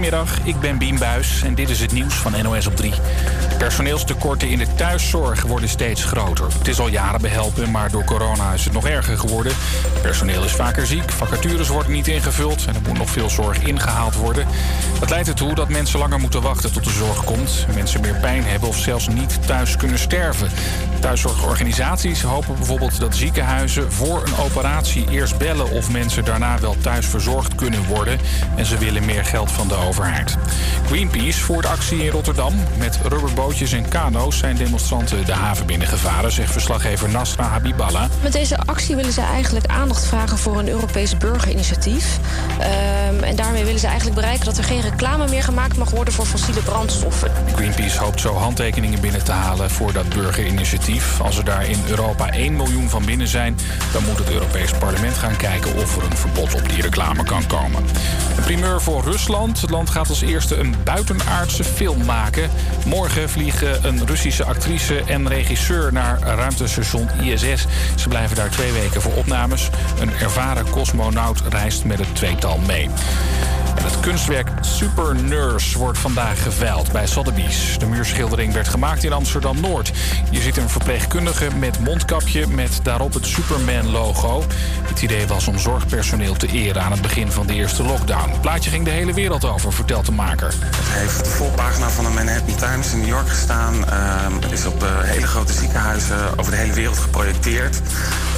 Goedemiddag, ik ben Biem Buis en dit is het nieuws van NOS op 3. Personeelstekorten in de thuiszorg worden steeds groter. Het is al jaren behelpen, maar door corona is het nog erger geworden. Personeel is vaker ziek, vacatures worden niet ingevuld... en er moet nog veel zorg ingehaald worden. Dat leidt ertoe dat mensen langer moeten wachten tot de zorg komt... mensen meer pijn hebben of zelfs niet thuis kunnen sterven. Thuiszorgorganisaties hopen bijvoorbeeld dat ziekenhuizen... voor een operatie eerst bellen of mensen daarna wel thuis verzorgd kunnen worden... en ze willen meer geld van de overheid. Greenpeace voert actie in Rotterdam. Met rubberbootjes en kano's zijn demonstranten de haven binnengevaren, zegt verslaggever Nasra Habiballah. Met deze actie willen ze eigenlijk aandacht vragen voor een Europees burgerinitiatief. Um, en daarmee willen ze eigenlijk bereiken dat er geen reclame meer gemaakt mag worden voor fossiele brandstoffen. Greenpeace hoopt zo handtekeningen binnen te halen voor dat burgerinitiatief. Als er daar in Europa 1 miljoen van binnen zijn, dan moet het Europees Parlement gaan kijken of er een verbod op die reclame kan komen. Een primeur voor Rusland. Het land gaat als eerste een buitenaardse film maken. Morgen vliegen een Russische actrice en regisseur naar ruimtestation ISS. Ze blijven daar twee weken voor opnames. Een ervaren cosmonaut reist met het tweetal mee. Het kunstwerk Super Nurse wordt vandaag geveild bij Sotheby's. De muurschildering werd gemaakt in Amsterdam-Noord. Hier zit een verpleegkundige met mondkapje met daarop het Superman-logo. Het idee was om zorgpersoneel te eren aan het begin van de eerste lockdown. Het plaatje ging de hele wereld over, vertelt de maker. Het heeft de volpagina van de Manhattan Times in New York gestaan. Het ehm, is op uh, hele grote ziekenhuizen over de hele wereld geprojecteerd.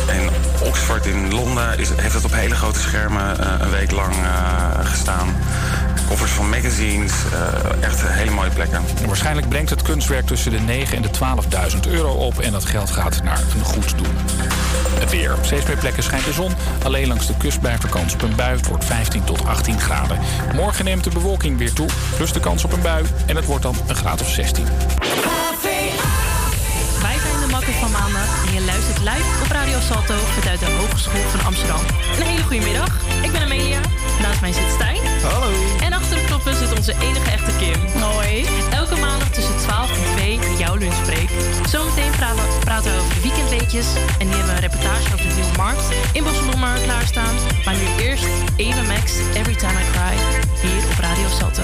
En Oxford in Londen is, heeft het op hele grote schermen uh, een week lang uh, gestaan. Koffers van magazines, uh, echt hele mooie plekken. waarschijnlijk brengt het kunstwerk tussen de 9 en de 12.000 euro op. En dat geld gaat naar een goed doel. Het weer. Op steeds meer plekken schijnt de zon. Alleen langs de kust bij vakantie op een bui. Het wordt 15 tot 18 graden. Morgen neemt de bewolking weer toe. Plus de kans op een bui. En het wordt dan een graad of 16 van maandag en je luistert live op Radio Salto vanuit de Hogeschool van Amsterdam. Een hele goede middag. Ik ben Amelia. Naast mij zit Stijn. Hallo. En achter de knoppen zit onze enige echte Kim. Hoi. Elke maandag tussen 12 en 2 jouw lunchbreak. Zometeen praten we over de weekendweetjes. En die hebben we een reportage over de Nieuwe Markt in Bosselommer klaarstaan. Maar nu eerst Eva Max, Every Time I Cry, hier op Radio Salto.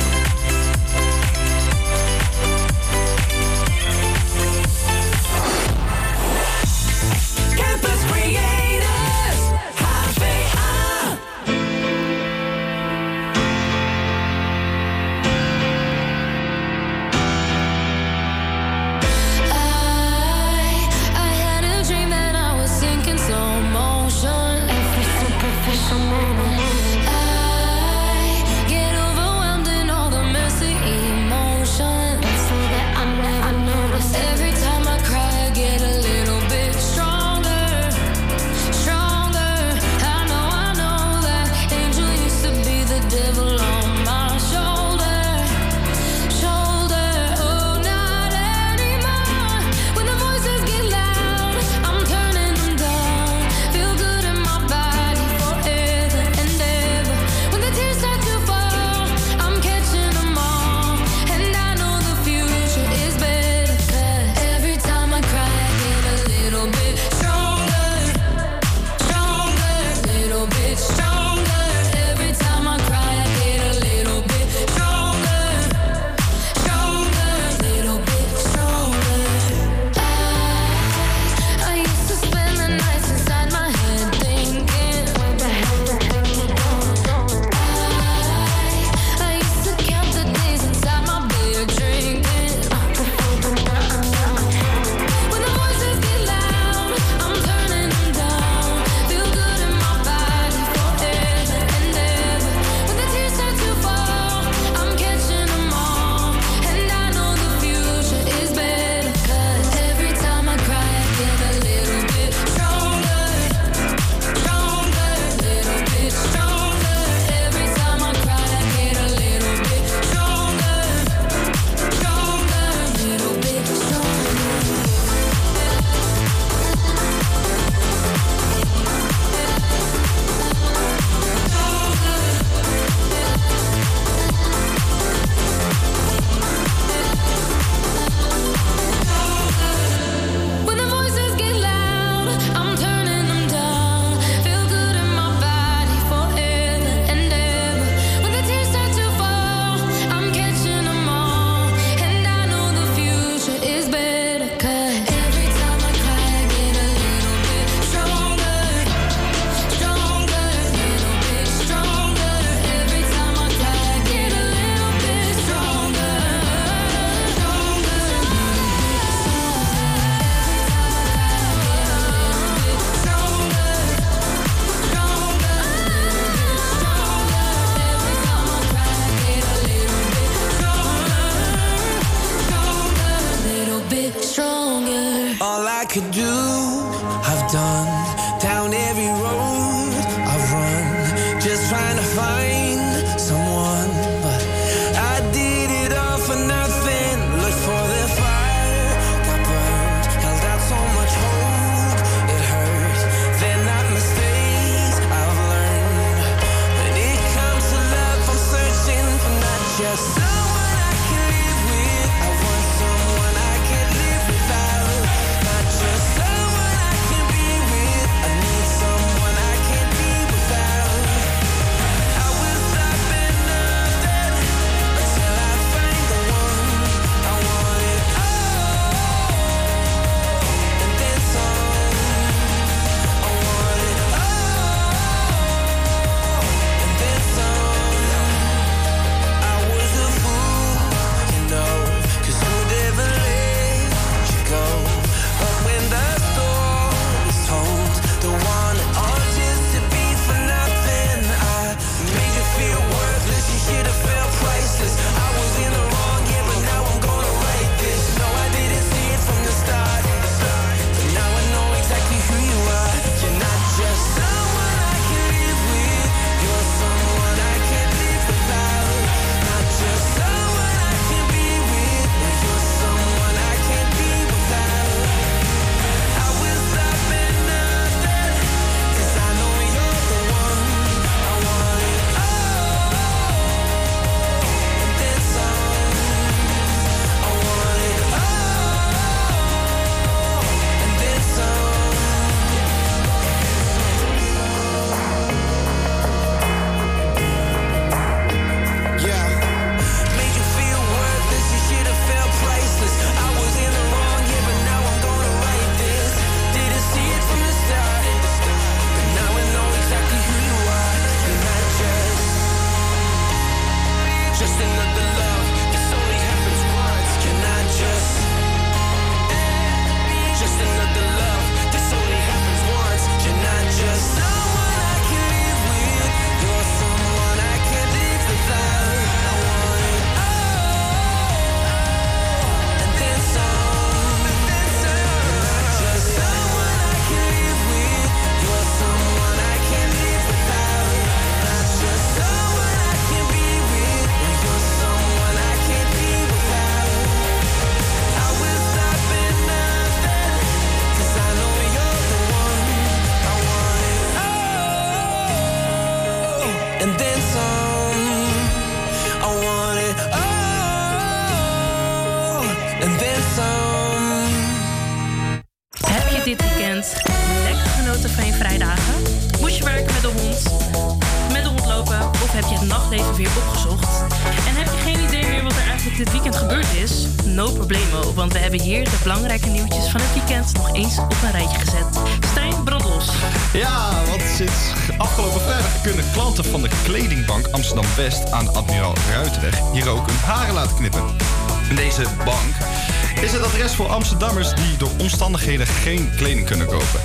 Geen kleding kunnen kopen.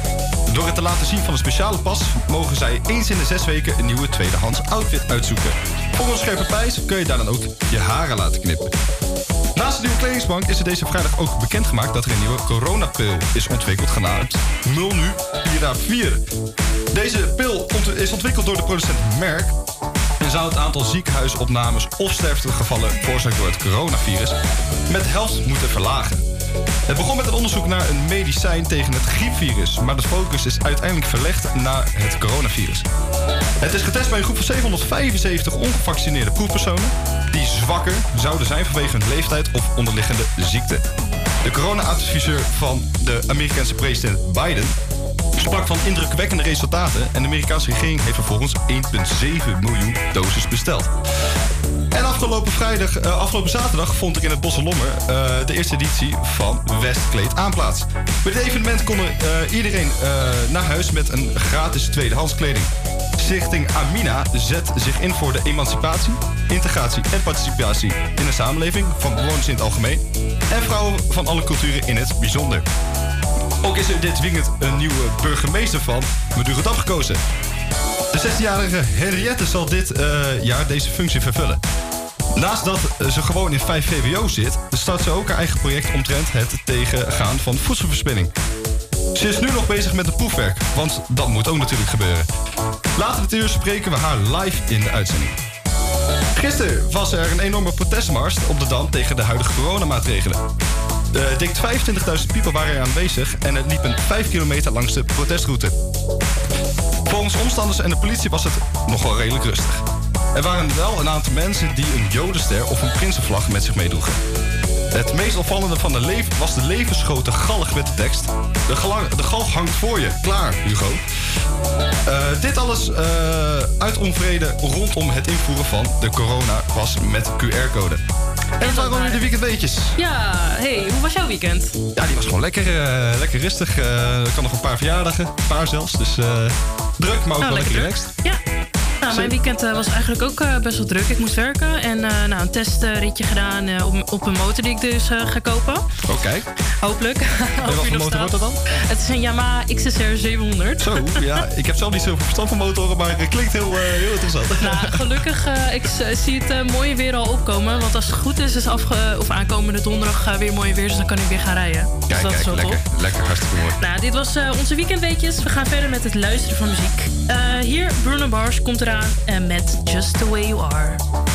Door het te laten zien van een speciale pas mogen zij eens in de zes weken een nieuwe tweedehands outfit uitzoeken. Voor scherpe prijs kun je daar dan ook je haren laten knippen. Naast de nieuwe kledingsbank is er deze vrijdag ook bekendgemaakt dat er een nieuwe coronapil is ontwikkeld genaamd Mulnu Pira 4. Deze pil is ontwikkeld door de producent Merck en zou het aantal ziekenhuisopnames of sterftegevallen veroorzaakt door het coronavirus met helft moeten verlagen. Het begon met een onderzoek naar een medicijn tegen het griepvirus, maar de focus is uiteindelijk verlegd naar het coronavirus. Het is getest bij een groep van 775 ongevaccineerde proefpersonen die zwakker zouden zijn vanwege hun leeftijd of onderliggende ziekte. De corona-adviseur van de Amerikaanse president Biden sprak van indrukwekkende resultaten en de Amerikaanse regering heeft vervolgens 1,7 miljoen doses besteld. En afgelopen, vrijdag, eh, afgelopen zaterdag vond er in het Bosselommer eh de eerste editie van Westkleed aan plaats. Bij dit evenement kon eh, iedereen naar huis met een gratis tweedehands kleding. Stichting Amina zet zich in voor de emancipatie, integratie en participatie in de samenleving van bewoners in het algemeen en vrouwen van alle culturen in het bijzonder. Ook is er dit weekend een nieuwe burgemeester van Madurodam gekozen. De 16-jarige Henriette zal dit jaar deze functie vervullen. Naast dat ze gewoon in 5 VWO zit, start ze ook haar eigen project omtrent het tegengaan van voedselverspilling. Ze is nu nog bezig met het proefwerk, want dat moet ook natuurlijk gebeuren. Later dit uur spreken we haar live in de uitzending. Gisteren was er een enorme protestmars op de Dam tegen de huidige coronamaatregelen. De dik 25.000 people waren er aanwezig en het liepen 5 kilometer langs de protestroute. Volgens omstanders en de politie was het nog wel redelijk rustig. Er waren wel een aantal mensen die een jodenster of een prinsenvlag met zich meedroegen. Het meest opvallende van de leven was de levensgrote galg met de tekst. De, de galg hangt voor je. Klaar, Hugo. Eh, dit alles eh, uit onvrede rondom het invoeren van de coronapas met QR-code. En dat waren alweer de weekendweetjes. Ja, hey, hoe was jouw weekend? Ja, die was gewoon lekker, eh, lekker rustig. Ik kan nog een paar verjaardagen, een paar zelfs. Dus druk, maar ook Nou, wel lekker relaxed. Ja. Nou, mijn weekend eh, was eigenlijk ook eh, best wel druk. Ik moest werken en eh, nou, een testritje gedaan op, op een motor die ik dus ga kopen. Oh, kijk. Hopelijk. En wat voor motor wordt dat dan? Het is een Yamaha XSR 700. Zo, ja. Ik heb zelf niet zoveel verstand van motoren, maar het klinkt heel, heel interessant. Nou, gelukkig, ik zie het mooie weer al opkomen. Want als het goed is, is afge of aankomende donderdag weer mooi weer. Dus dan kan ik weer gaan rijden. dus Kijk, dat is kijk, wel lekker. top. Lekker, hartstikke mooi. Nou, dit was onze weekendweetjes. We gaan verder met het luisteren van muziek. Hier, Bruno Mars komt eraan en met Just The Way You Are.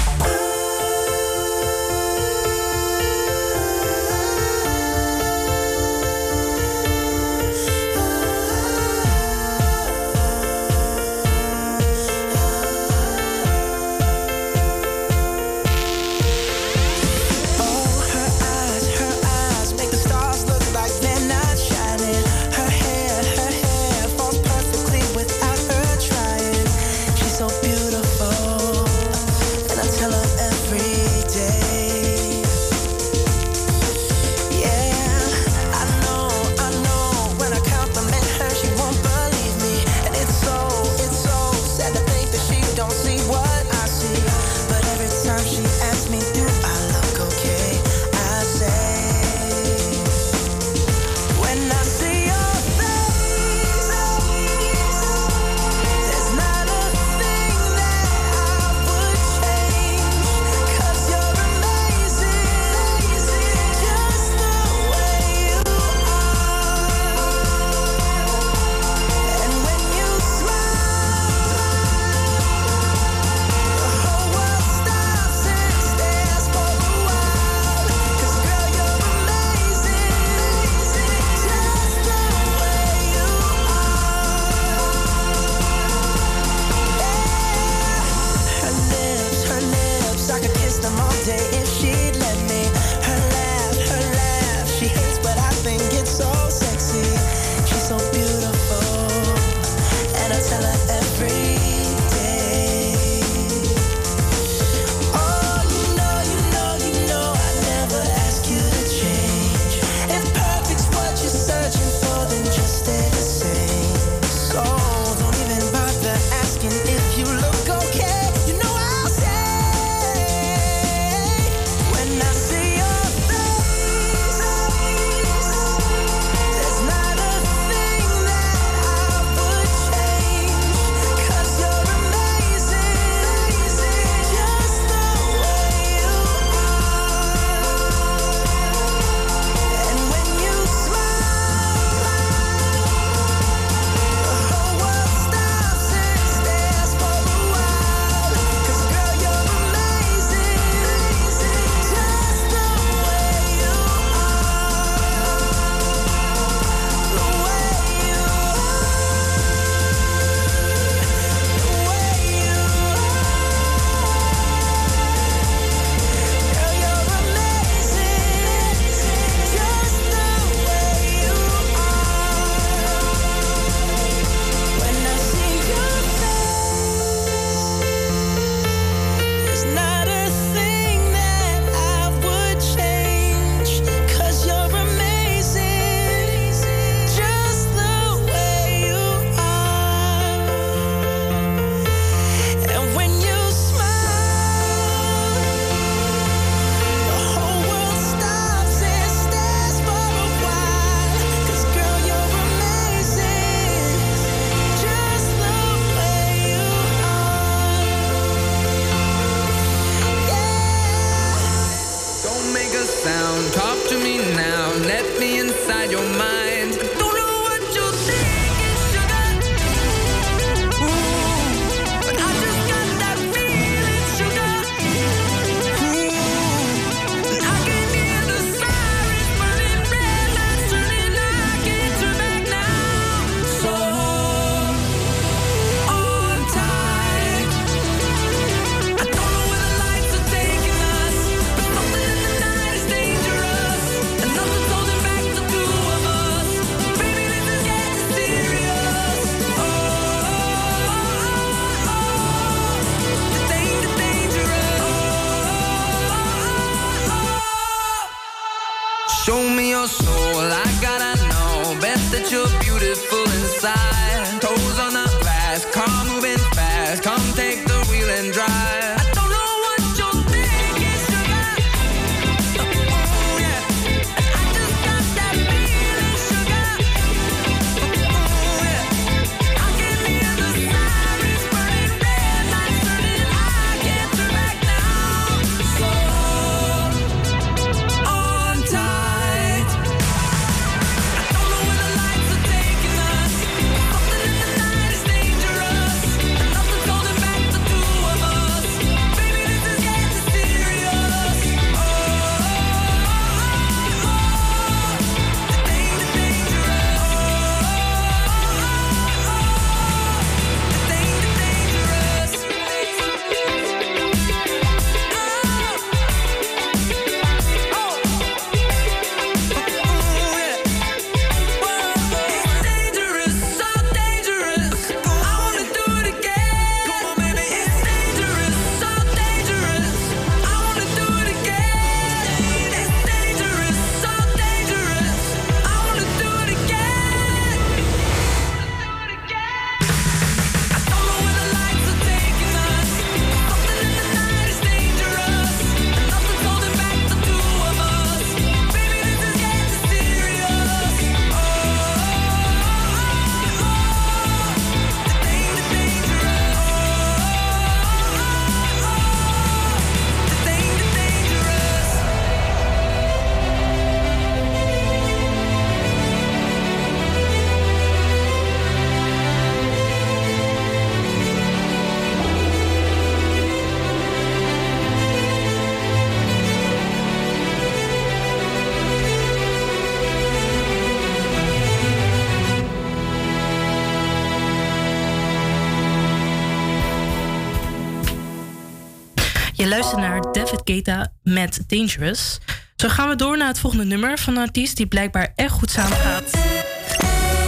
Naar David Guetta met Dangerous. Zo gaan we door naar het volgende nummer van een artiest die blijkbaar echt goed samengaat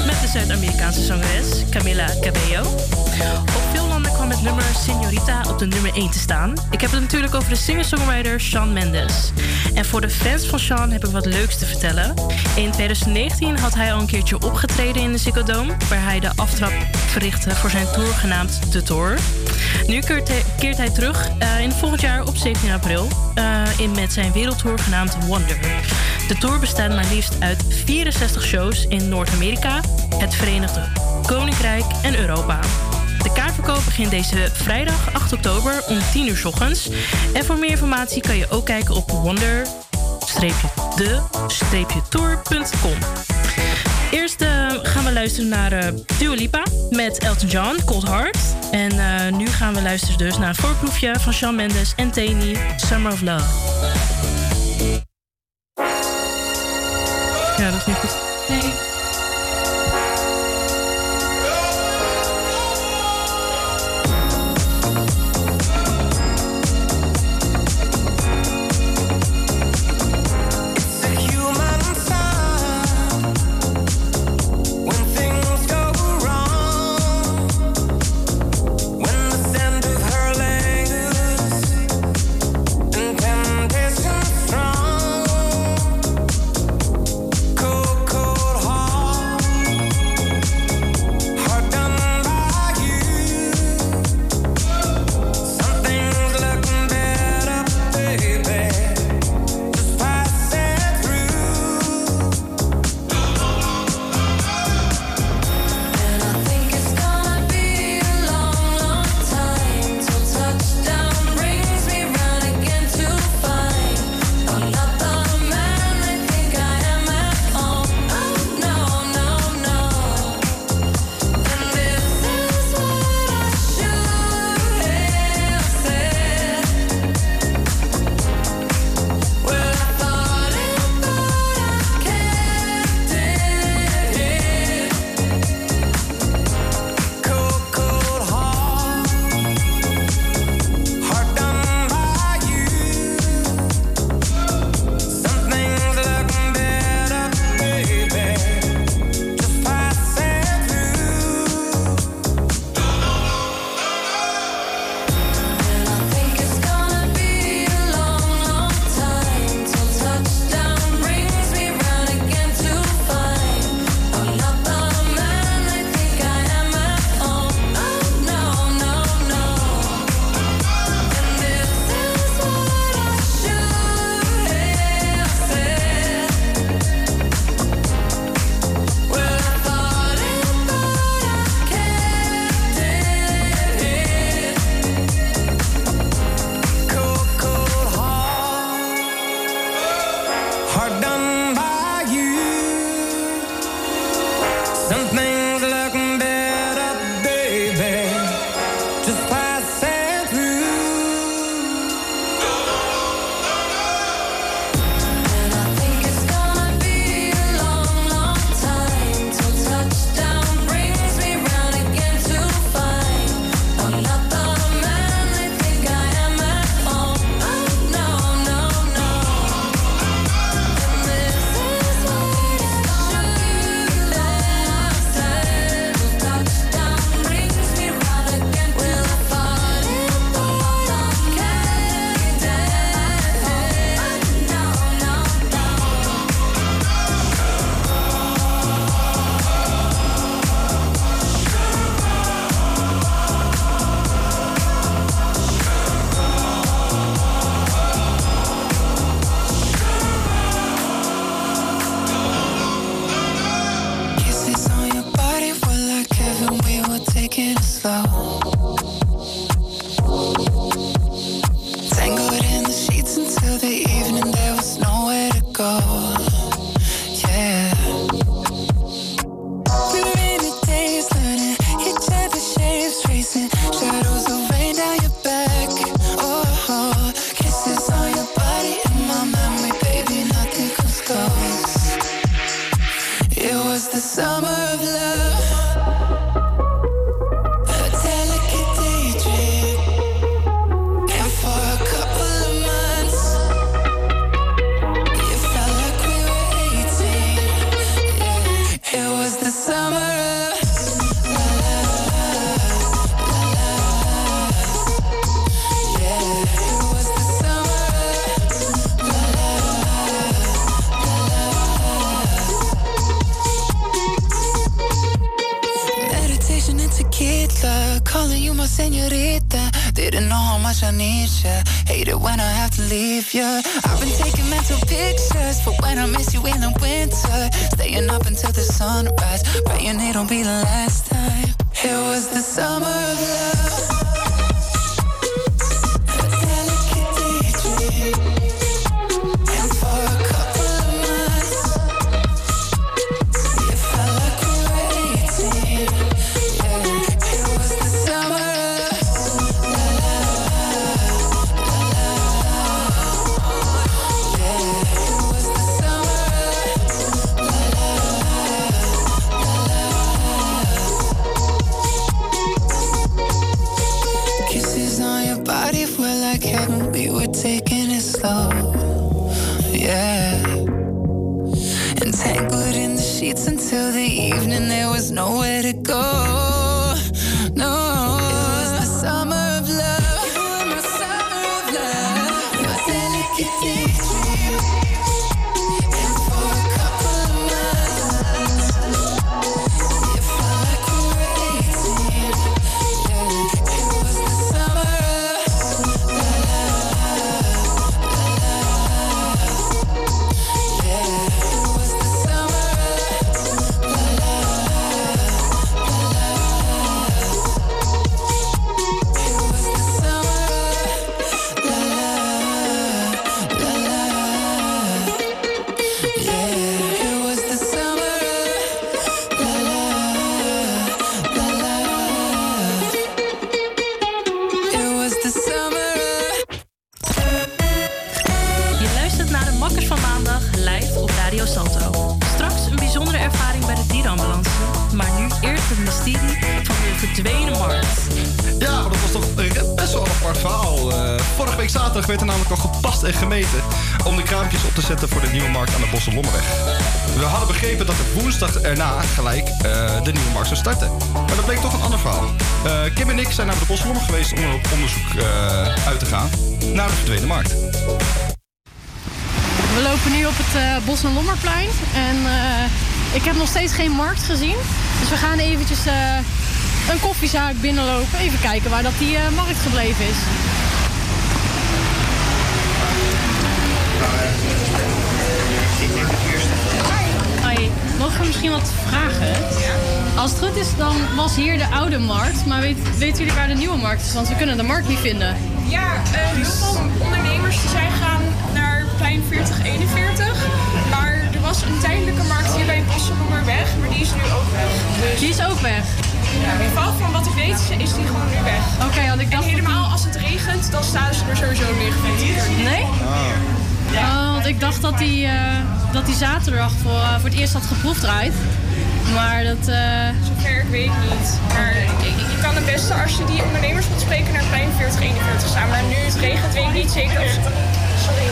met de Zuid-Amerikaanse zangeres Camila Cabello. Op veel landen kwam het nummer Señorita op de nummer 1 te staan. Ik heb het natuurlijk over de singer-songwriter Shawn Mendes. En voor de fans van Shawn heb ik wat leuks te vertellen. In 2019 had hij al een keertje opgetreden in de Ziggo Dome... waar hij de aftrap verrichtte voor zijn tour genaamd The Tour. Nu keert hij, terug eh, in volgend jaar op 17 april... eh, in met zijn wereldtour genaamd Wonder. De tour bestaat maar liefst uit 64 shows in Noord-Amerika, het Verenigde Koninkrijk en Europa. De kaartverkoop begint deze vrijdag 8 oktober om 10 uur 's ochtends. En voor meer informatie kan je ook kijken op wonder-de-tour.com. Eerst eh, gaan we luisteren naar eh Dua Lipa met Elton John, Cold Heart. En eh, nu gaan we luisteren dus naar een voorproefje van Shawn Mendes en Tani, Summer of Love. Ja, dat is niet goed. Eh, Kim en ik zijn naar de Bosselommer geweest om op onderzoek eh, uit te gaan... naar de verdwenen markt. We lopen nu op het eh Bos- en Lommerplein. En eh, ik heb nog steeds geen markt gezien. Dus we gaan eventjes eh, een koffiezaak binnenlopen. Even kijken waar dat die eh, markt gebleven is. Hoi, mogen we misschien wat vragen? Als het goed is, dan was hier de oude markt. Maar weet, weten jullie waar de nieuwe markt is? Want we kunnen de markt niet vinden. Ja, eh, heel veel ondernemers die zijn gegaan naar plein 4041. Maar er was een tijdelijke markt hier bij Bosselommerweg, maar die is nu ook weg. Dus Die is ook weg. ja, in ieder geval van wat ik weet is die gewoon nu weg. Oké, want ik dacht En helemaal als het regent, dan staan ze er sowieso neergeventileerd. Nee? Oh, want ik dacht dat die, eh, dat die zaterdag voor, eh, voor het eerst had geproefdraaid. Maar dat... eh, Zover ik weet niet. Maar je, je kan het beste als je die ondernemers wilt spreken naar plein 4041 staan. Maar nu het regent weet ik niet zeker of. Sorry.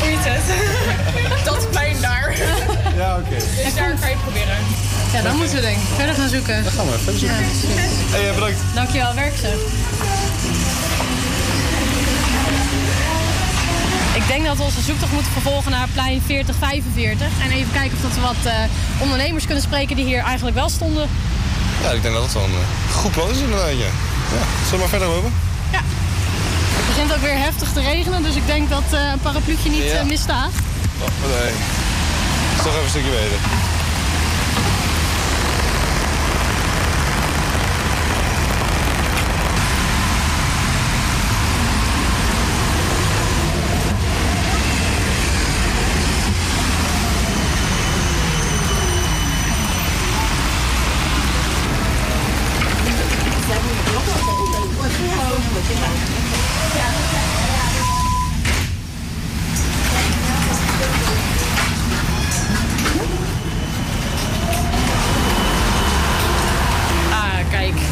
Hoe heet het? Dat plein daar. Ja, oké. Dus daar kan je het proberen. ja, dan moeten we denk ik verder gaan zoeken. Dan gaan we verder zoeken. Ja, Hey, bedankt. Dankjewel, werk ze. Denk dat we onze zoektocht moeten vervolgen naar plein 4045. En even kijken of dat we wat eh, ondernemers kunnen spreken die hier eigenlijk wel stonden. Ja, ik denk dat het wel een eh, goed plan is inderdaad, ja. ja. Zullen we maar verder lopen? Het begint ook weer heftig te regenen, dus ik denk dat eh, een parapluutje niet Ja. misstaat. Oh, nee. is toch even een stukje weten.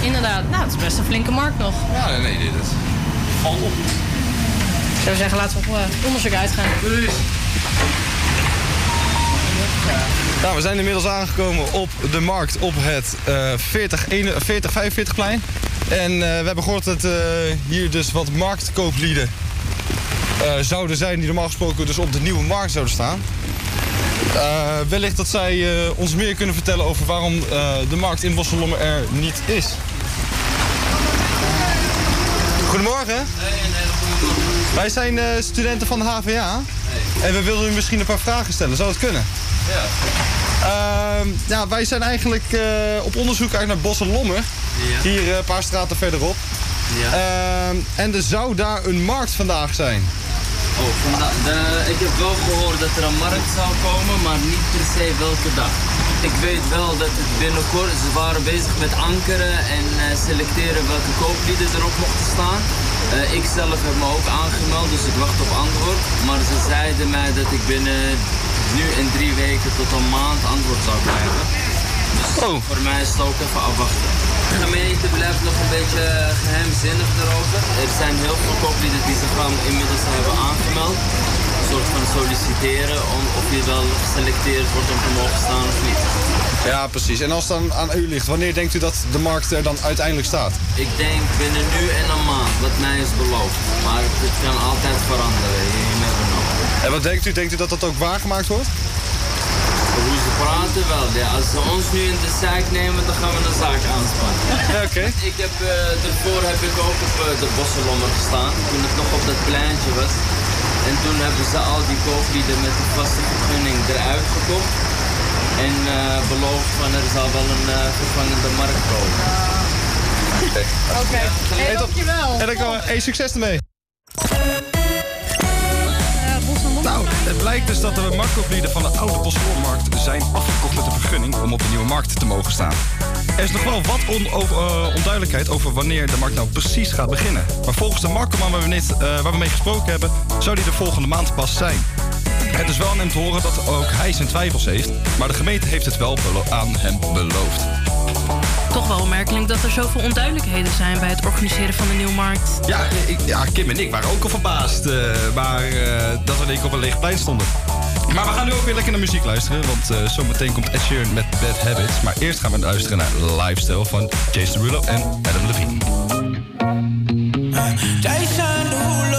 inderdaad. Nou, het is best een flinke markt nog. Ja, nee, nee, dit is... Valt op. Ik zou zeggen, laten uitgaan. Nou, we zijn inmiddels aangekomen op de markt op het eh 40, 41 40 45 plein. En eh, we hebben gehoord dat eh, hier dus wat marktkooplieden eh, zouden zijn die normaal gesproken dus op de nieuwe markt zouden staan. Eh, wellicht dat zij eh, ons meer kunnen vertellen over waarom eh, de markt in Bosselommer er niet is. Goedemorgen. Wij zijn eh, studenten van de HVA. En we wilden u misschien een paar vragen stellen. Zou dat kunnen? Ja. Ehm, ja, wij zijn eigenlijk eh, op onderzoek uit naar Bos en Lommer. Ja. Hier eh, een paar straten verderop. Ja. Ehm, en er zou daar een markt vandaag zijn. Oh, vanda- de, ik heb wel gehoord dat er een markt zou komen, maar niet per se welke dag. Ik weet wel dat het binnenkort, ze waren bezig met ankeren en selecteren welke kooplieden erop mochten staan. Eh, ik zelf heb me ook aangemeld, dus ik wacht op antwoord. Maar ze zeiden mij dat ik binnen nu en drie weken tot een maand antwoord zou krijgen. Dus voor mij is het ook even afwachten. De gemeente blijft nog een beetje geheimzinnig erover. Er zijn heel veel kooplieden die zich al inmiddels hebben aangemeld. Een soort van solliciteren om of je wel geselecteerd wordt om te mogen staan of niet. Ja, precies. En als het dan aan u ligt, wanneer denkt u dat de markt er dan uiteindelijk staat? Ik denk binnen nu en een maand, wat mij is beloofd. Maar het kan altijd veranderen, you never know. En wat denkt u? Denkt u dat dat ook waargemaakt wordt? Hoe ze praten wel, ja. Als ze ons nu in de zaak nemen, dan gaan we een zaak aanspannen. Ja, oké. Ik heb, eh daarvoor heb ik ook op eh, de Bosselommer gestaan, toen het nog op dat pleintje was. En toen hebben ze al die kooplieden met de vaste vergunning eruit gekocht. En eh, beloofd van er zal wel een eh, vervangende markt komen. Oké. Oké, hey, dankjewel. En dan kan we, hey, succes ermee. Eh, Nou, het blijkt dus dat de marktkooplieden van de oude Bosselmarkt zijn afgekocht met een vergunning om op de nieuwe markt te mogen staan. Er is nog wel wat on- over, onduidelijkheid over wanneer de markt nou precies gaat beginnen. Maar volgens de marktman waar we, net, eh, waar we mee gesproken hebben, zou die de volgende maand pas zijn. Het is wel aan hem te horen dat ook hij zijn twijfels heeft, maar de gemeente heeft het wel aan hem beloofd. Toch wel opmerkelijk dat er zoveel onduidelijkheden zijn bij het organiseren van de nieuwmarkt. Ja, ik, ja, Kim en ik waren ook al verbaasd, eh, maar eh, dat we keer op een leeg plein stonden. Maar we gaan nu ook weer lekker naar muziek luisteren, want eh, zometeen komt Ed Sheeran met Bad Habits. Maar eerst gaan we luisteren naar Lifestyle van Jason Derulo en Adam Levine. Jason Derulo,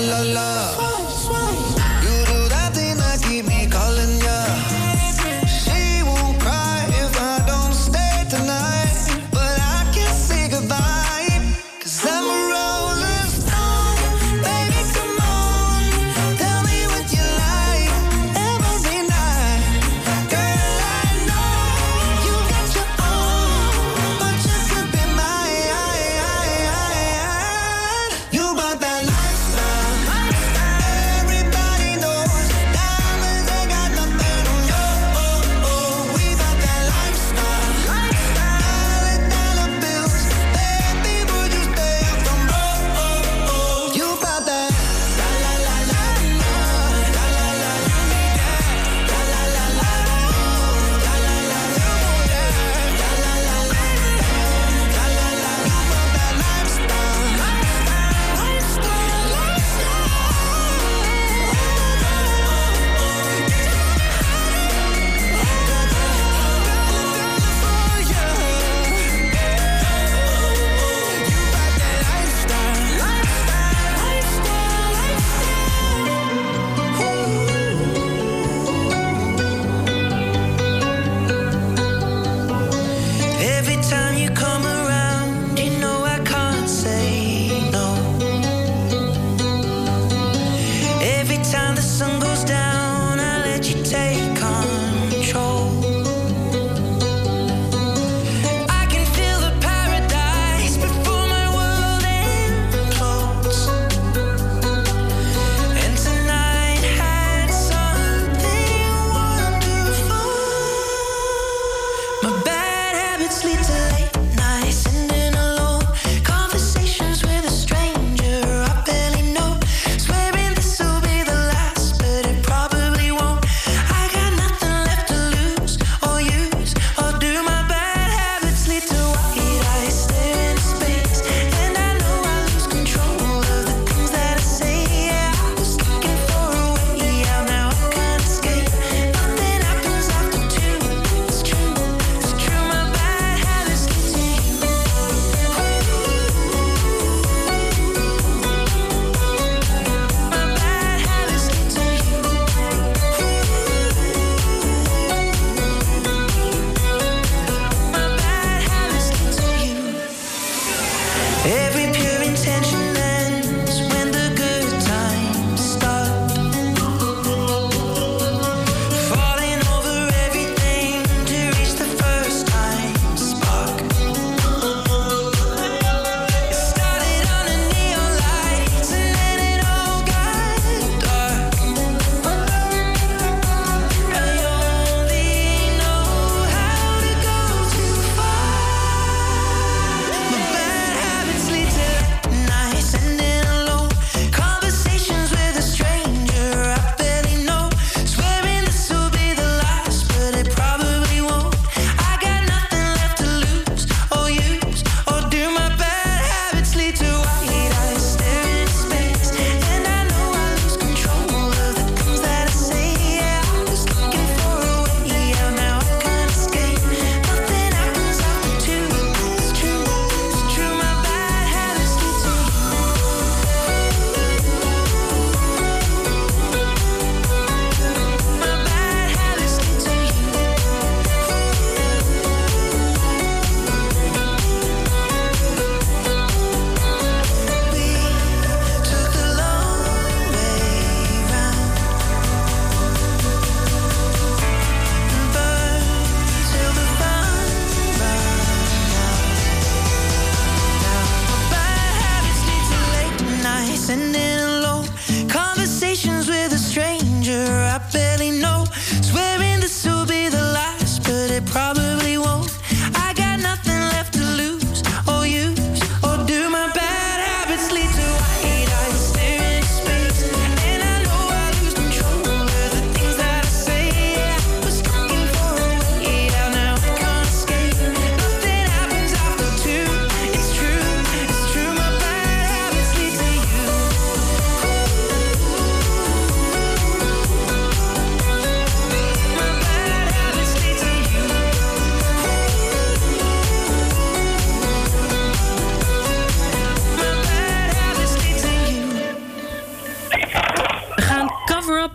la la.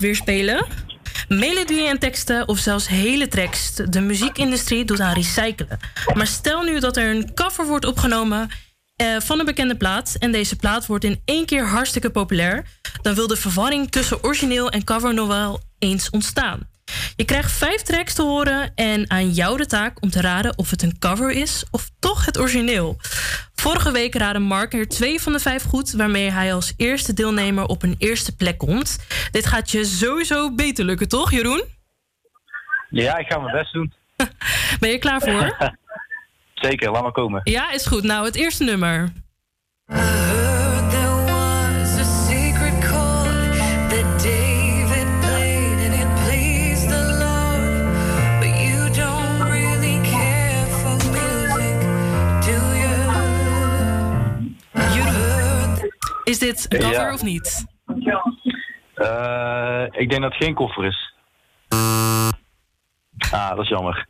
Cover Up weer spelen. Melodieën en teksten of zelfs hele tracks. De muziekindustrie doet aan recyclen. Maar stel nu dat er een cover wordt opgenomen eh, van een bekende plaat... en deze plaat wordt in één keer hartstikke populair... dan wil de verwarring tussen origineel en cover nog wel eens ontstaan. Je krijgt vijf tracks te horen en aan jou de taak om te raden of het een cover is of toch het origineel. Vorige week raadde Mark er twee van de vijf goed, waarmee hij als eerste deelnemer op een eerste plek komt. Dit gaat je sowieso beter lukken, toch, Jeroen? Ja, ik ga mijn best doen. Ben je klaar voor? Zeker, laat maar komen. Ja, is goed. Nou, het eerste nummer. Is dit een cover Ja. of niet? Eh, ik denk dat het geen koffer is. Ah, dat is jammer.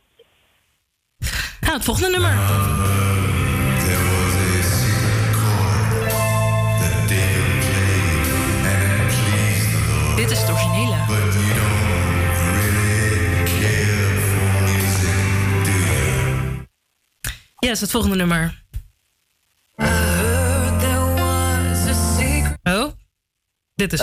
Nou, het volgende nummer. Dit is het originele. Yes, het volgende nummer. Dit is.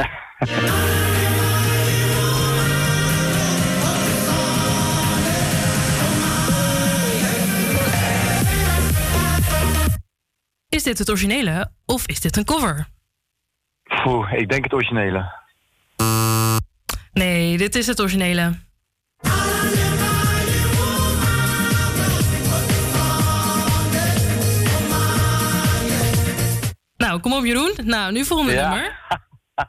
Is dit het originele of is dit een cover? Oeh, ik denk het originele. Nee, dit is het originele. Nou, kom op Jeroen. Nou, nu volgende Ja. nummer. Is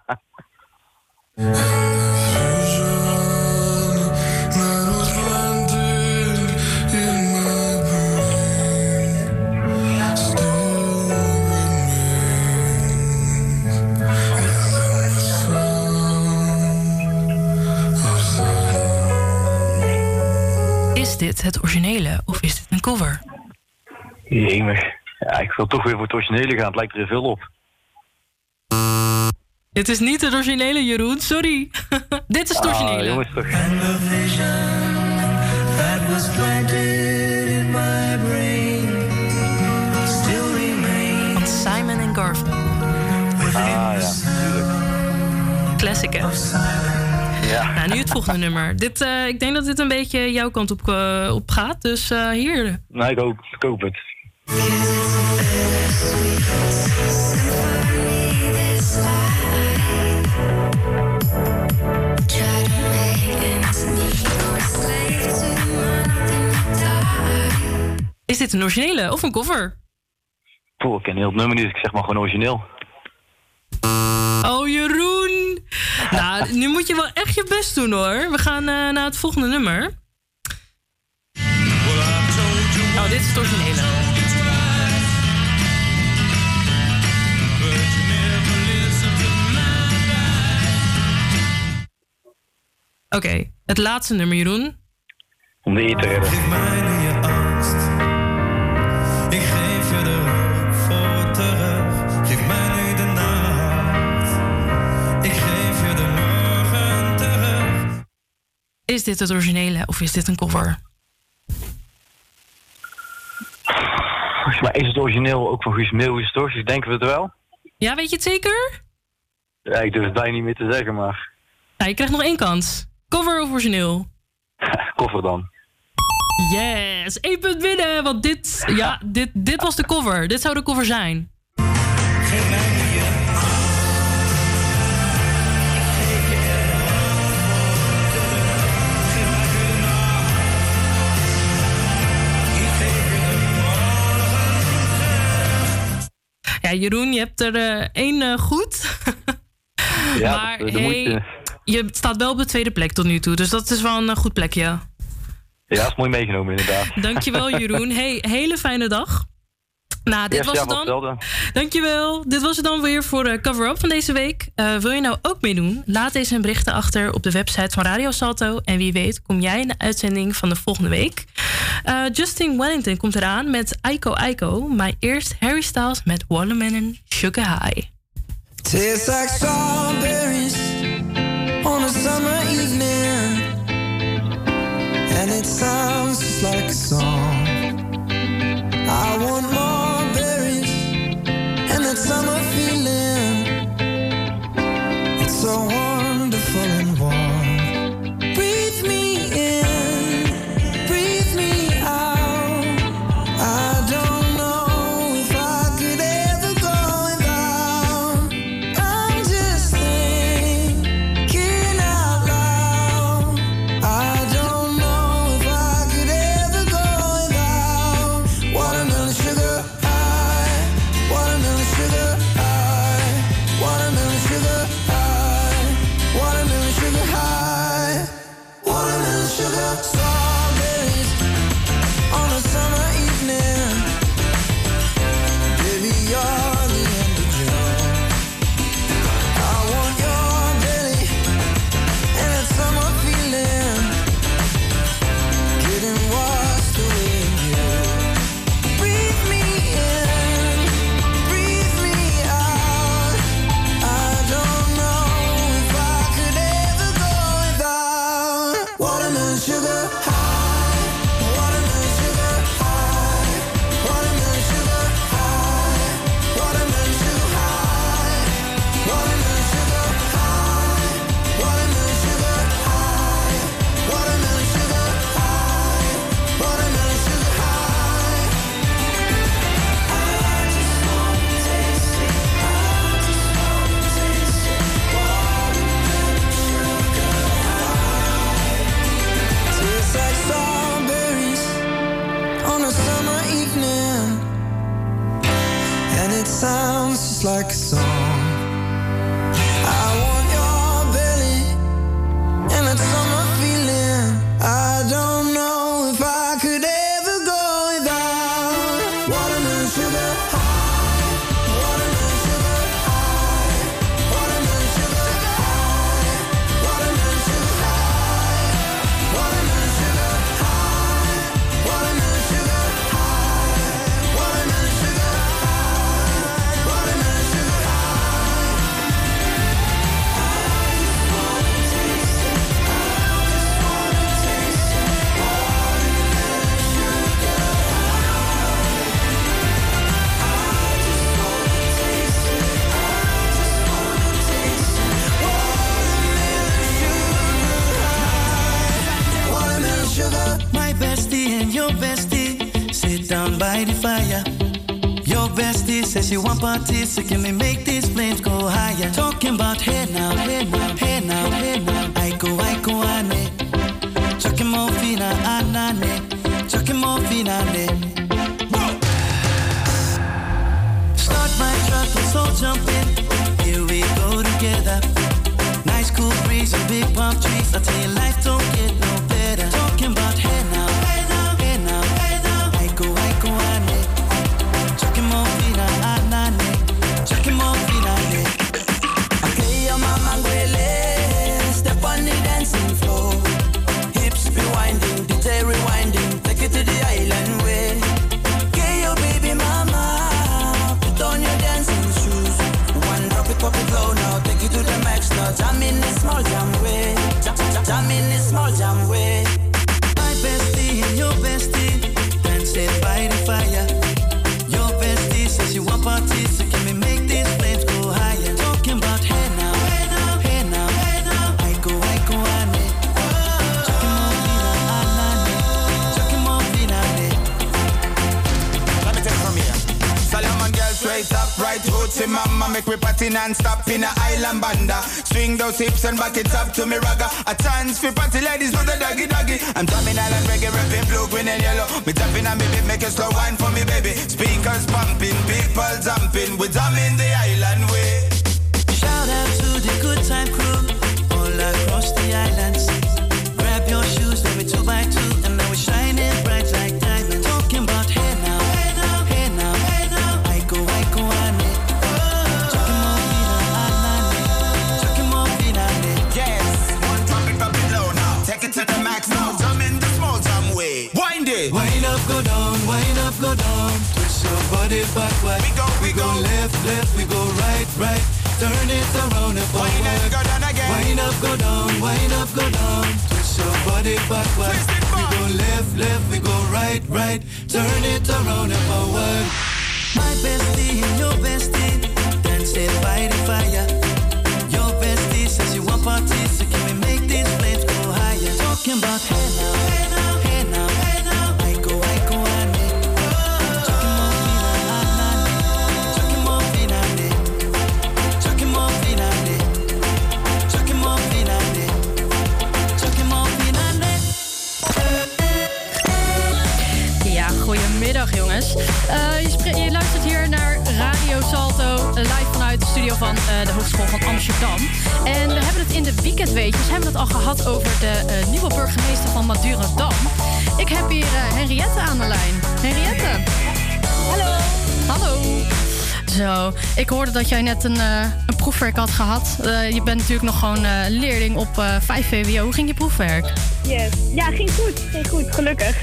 dit het originele of is dit een cover? Jemig. Ja, ik wil toch weer voor het originele gaan. Het lijkt er veel op. Dit is niet het originele, Jeroen. Sorry. dit is het Ah, originele. jongens, toch. That was planted in my brain. Still remains. Van Simon en Garfunkel. Ah, ja. Classic, hè? Ja. Nou, nu het volgende nummer. Dit, eh, ik denk dat dit een beetje jouw kant op, op gaat. Dus eh, hier. Nee, ik hoop, ik hoop het. Is dit een originele of een cover? Poeh, ik ken heel het nummer niet, dus ik zeg maar gewoon origineel. Oh, Jeroen. Nou, nu moet je wel echt je best doen, hoor. We gaan eh, naar het volgende nummer. Oh, dit is het originele. Oké, het laatste nummer, Jeroen. Om de te redden. Is dit het originele of is dit een cover? Volgens mij is het origineel ook van Guus Meeuwis, toch? Dus denken we het wel? Ja, weet je het zeker? Ja, ik durf het bijna niet meer te zeggen, maar Ja, je krijgt nog één kans. Cover of origineel? koffer dan. Yes, één punt winnen. Want dit, ja, dit, dit was de cover. Dit zou de cover zijn. Ja, Jeroen, je hebt er eh, één eh, goed. Ja, maar dat, dat hey, moet je. je staat wel op de tweede plek tot nu toe. Dus dat is wel een eh, goed plekje. Ja, dat is mooi meegenomen inderdaad. Dankjewel, Jeroen. Hey, hele fijne dag. Nou, dit Yes, was ja, het dan. hetzelfde. Dankjewel. Dit was het dan weer voor de cover-up van deze week. Eh, wil je nou ook meedoen? Laat deze berichten achter op de website van Radio Salto. En wie weet kom jij in de uitzending van de volgende week. Eh, Justin Wellington komt eraan met Aiko Aiko. Maar eerst Harry Styles met Watermelon Sugar High. Tastes like strawberries on a summer evening, and it sounds just like a song. It's so she want parties, so can we make these flames go higher? Talking about hey now, hey now, hey now, hey now. I go, I go, ane. Chucking morphina, anane. Chucking morphina, ane. Start my truck, let's all jump in. Party non-stop in a island banda. Swing those hips and back it up to me ragga. A chance fi party ladies do the doggy doggy. I'm drumming island reggae, rapping blue, green and yellow. Me tapping on me beat, make a slow wine for me baby. Speakers pumping, people jumping, we drumming the island way. Shout out to the good time crew Twist your body backward. We go, we, go, left, left, we go right, right. Turn it around and forward. Wind up, go down again. Wind up, go down, wind up, go down. Twist your body backward. We go left, left, we go right, right. Turn it around and forward. My bestie and your bestie dancing by the fire. Your bestie says you want parties, so can we make these flames go higher? Talking about hey hey now, jongens. Eh, je, luistert hier naar Radio Salto, live vanuit de studio van eh, de Hogeschool van Amsterdam. En we hebben het in de weekendweetjes hebben we het al gehad over de eh, nieuwe burgemeester van Madurodam. Ik heb hier Henriette aan de lijn. Henriette. Hallo. Hallo. Zo, ik hoorde dat jij net een, een proefwerk had gehad. Eh, je bent natuurlijk nog gewoon leerling op eh 5 VWO. Hoe ging je proefwerk? Yes. Ja, ging goed. Ging goed, gelukkig.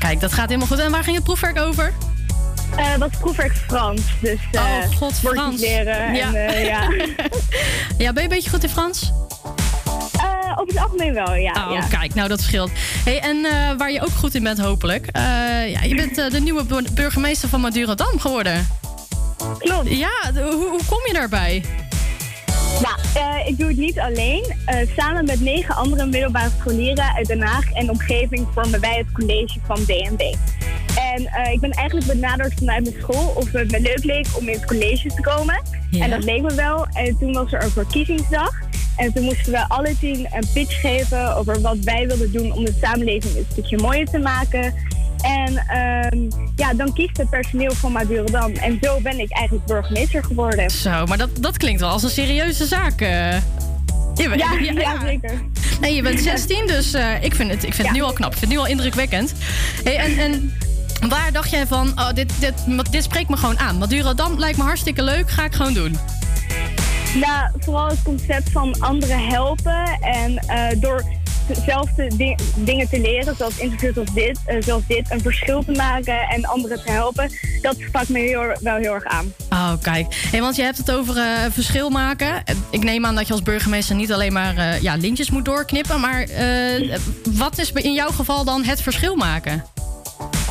Kijk, dat gaat helemaal goed. En waar ging het proefwerk over? Eh wat proefwerk Frans. Dus eh oh, god, woordjes Frans. leren. Ja. En, eh, ja. ja, ben je een beetje goed in Frans? Eh, op het algemeen wel, ja. Oh, ja. kijk, nou dat scheelt. Hey, en eh, waar je ook goed in bent, hopelijk. eh, ja, je bent eh, de nieuwe bu- burgemeester van Madurodam geworden. Klopt. Ja, hoe kom je daarbij? Nou, eh, ik doe het niet alleen. Eh, samen met negen andere middelbare scholieren uit Den Haag en omgeving vormen wij het college van DNB. En eh, ik ben eigenlijk benaderd vanuit mijn school of het me leuk leek om in het college te komen. Ja. En dat leek me wel. En toen was er een verkiezingsdag. En toen moesten we alle tien een pitch geven over wat wij wilden doen om de samenleving een stukje mooier te maken. En ehm, ja, dan kiest het personeel van Madurodam. En zo ben ik eigenlijk burgemeester geworden. Zo, maar dat, dat klinkt wel als een serieuze zaak. eh. Je bent- Ja, ja, zeker. Nee, je bent 16, dus eh, ik vind het, ik vind het nu al knap. Ik vind het nu al indrukwekkend. Hey, en, en waar dacht jij van, oh, dit, dit, dit spreekt me gewoon aan. Madurodam lijkt me hartstikke leuk, ga ik gewoon doen. Nou, vooral het concept van anderen helpen. En eh, door dezelfde di- dingen te leren, zoals interviews als dit, eh, zoals dit, een verschil te maken en anderen te helpen. Dat sprak me heel, wel heel erg aan. Oh, kijk. Hey, want je hebt het over eh, verschil maken. Ik neem aan dat je als burgemeester niet alleen maar eh, ja, lintjes moet doorknippen. Maar wat is in jouw geval dan het verschil maken?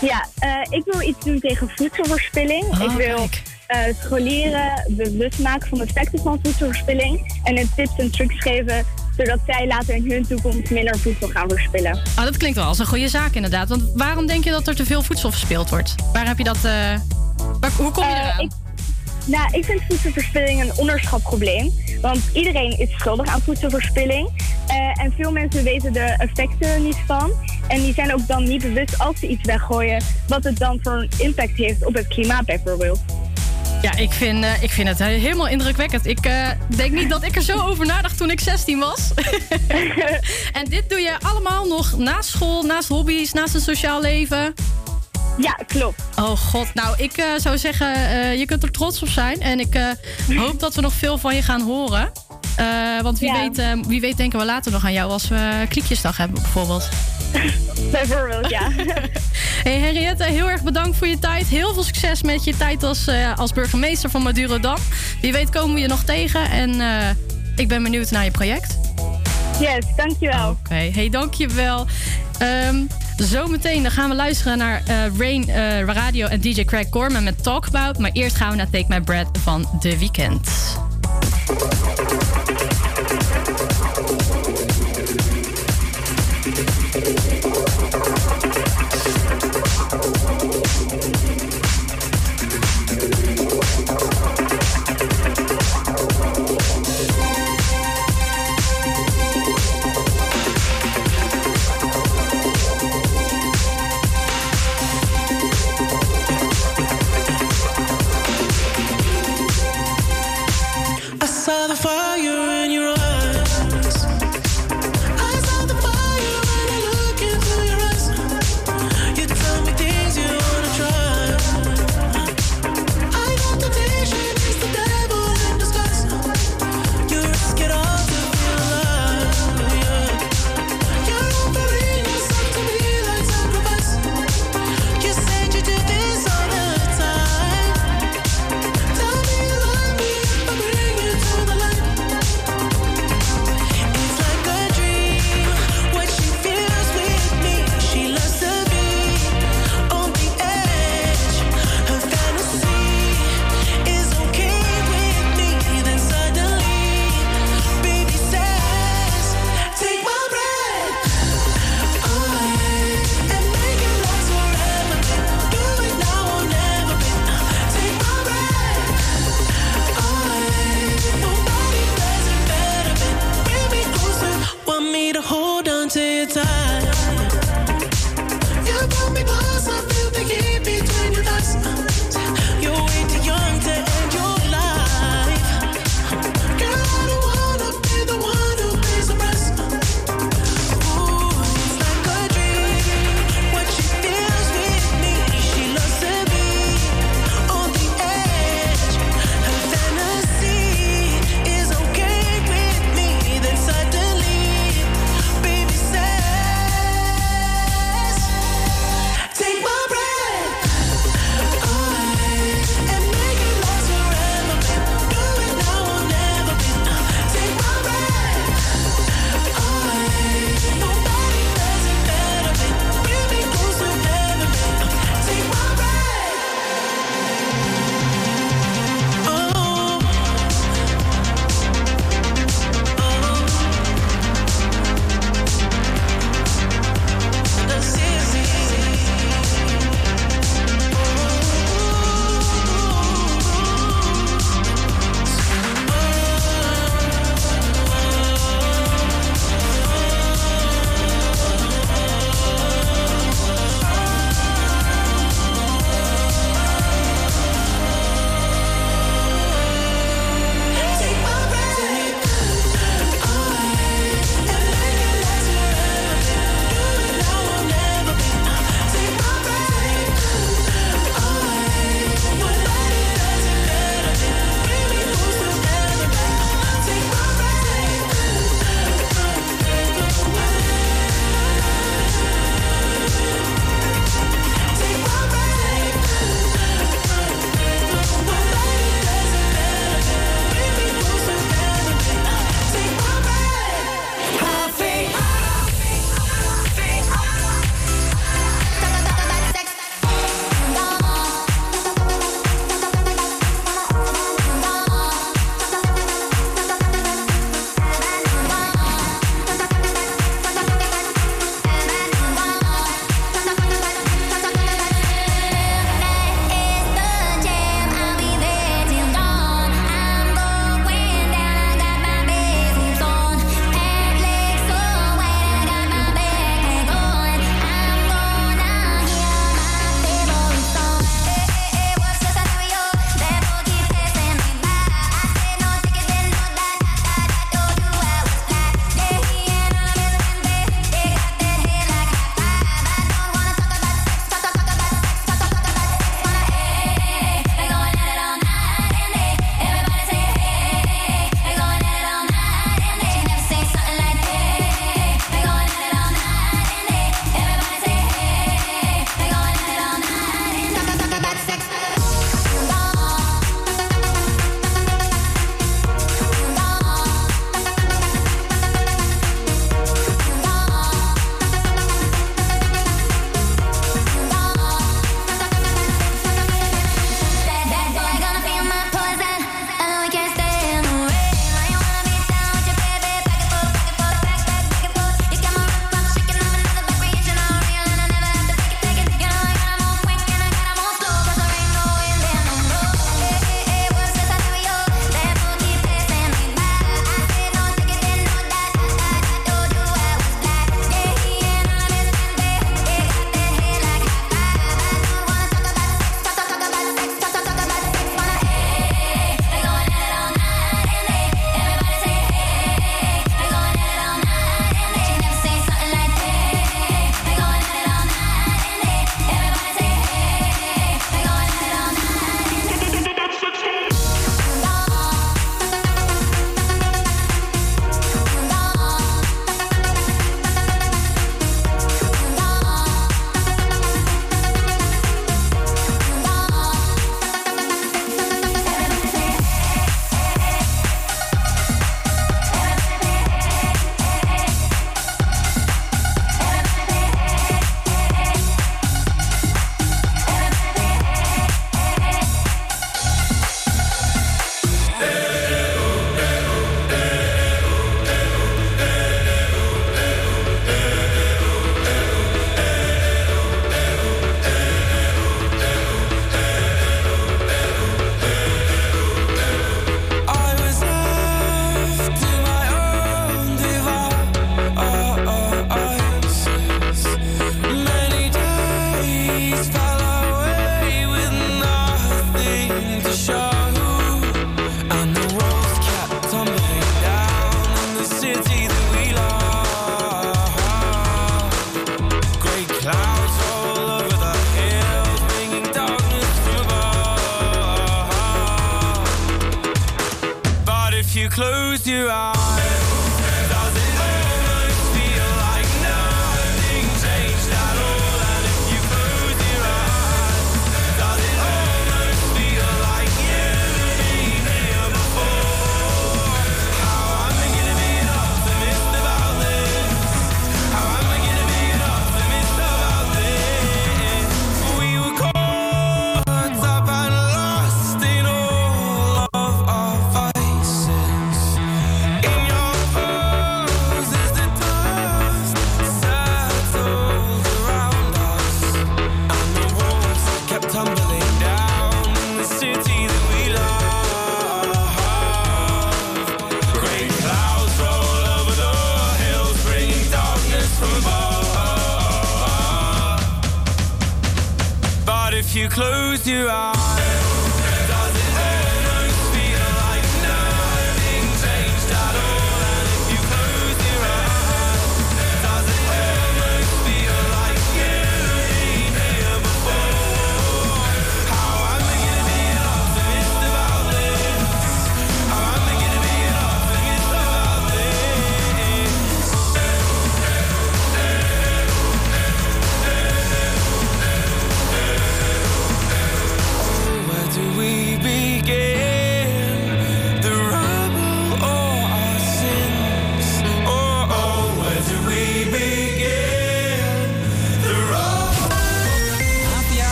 Ja, ik wil iets doen tegen voedselverspilling. Oh, ik wil eh, scholieren bewust maken van de effecten van voedselverspilling. En tips en trucs geven, zodat zij later in hun toekomst minder voedsel gaan verspillen. Oh, dat klinkt wel als een goede zaak inderdaad. Want waarom denk je dat er te veel voedsel verspild wordt? Waar heb je dat... eh, waar- hoe kom je eraan? ik, nou, ik vind voedselverspilling een onderschatprobleem. Want iedereen is schuldig aan voedselverspilling. Eh, en veel mensen weten de effecten niet van. En die zijn ook dan niet bewust als ze iets weggooien... wat het dan voor een impact heeft op het klimaat bijvoorbeeld. Ja, ik vind, eh, ik vind het helemaal indrukwekkend. Ik eh, denk niet dat ik er zo over nadacht toen ik 16 was. en dit doe je allemaal nog naast school, naast hobby's, naast een sociaal leven. Ja, klopt. Oh god, nou ik eh, zou zeggen, eh, je kunt er trots op zijn. En ik eh, hoop dat we nog veel van je gaan horen. Eh, want wie, Ja. weet, eh, wie weet denken we later nog aan jou als we kliekjesdag hebben bijvoorbeeld. Bijvoorbeeld, ja. Hey Henriette, heel erg bedankt voor je tijd. Heel veel succes met je tijd als, eh, als burgemeester van Madurodam. Wie weet komen we je nog tegen. En eh, ik ben benieuwd naar je project. Yes, dankjewel. Oké, hey, dankjewel. Ehm zometeen dan gaan we luisteren naar eh, Rain Radio en DJ Craig Corman met Talk About. Maar eerst gaan we naar Take My Breath van The Weeknd.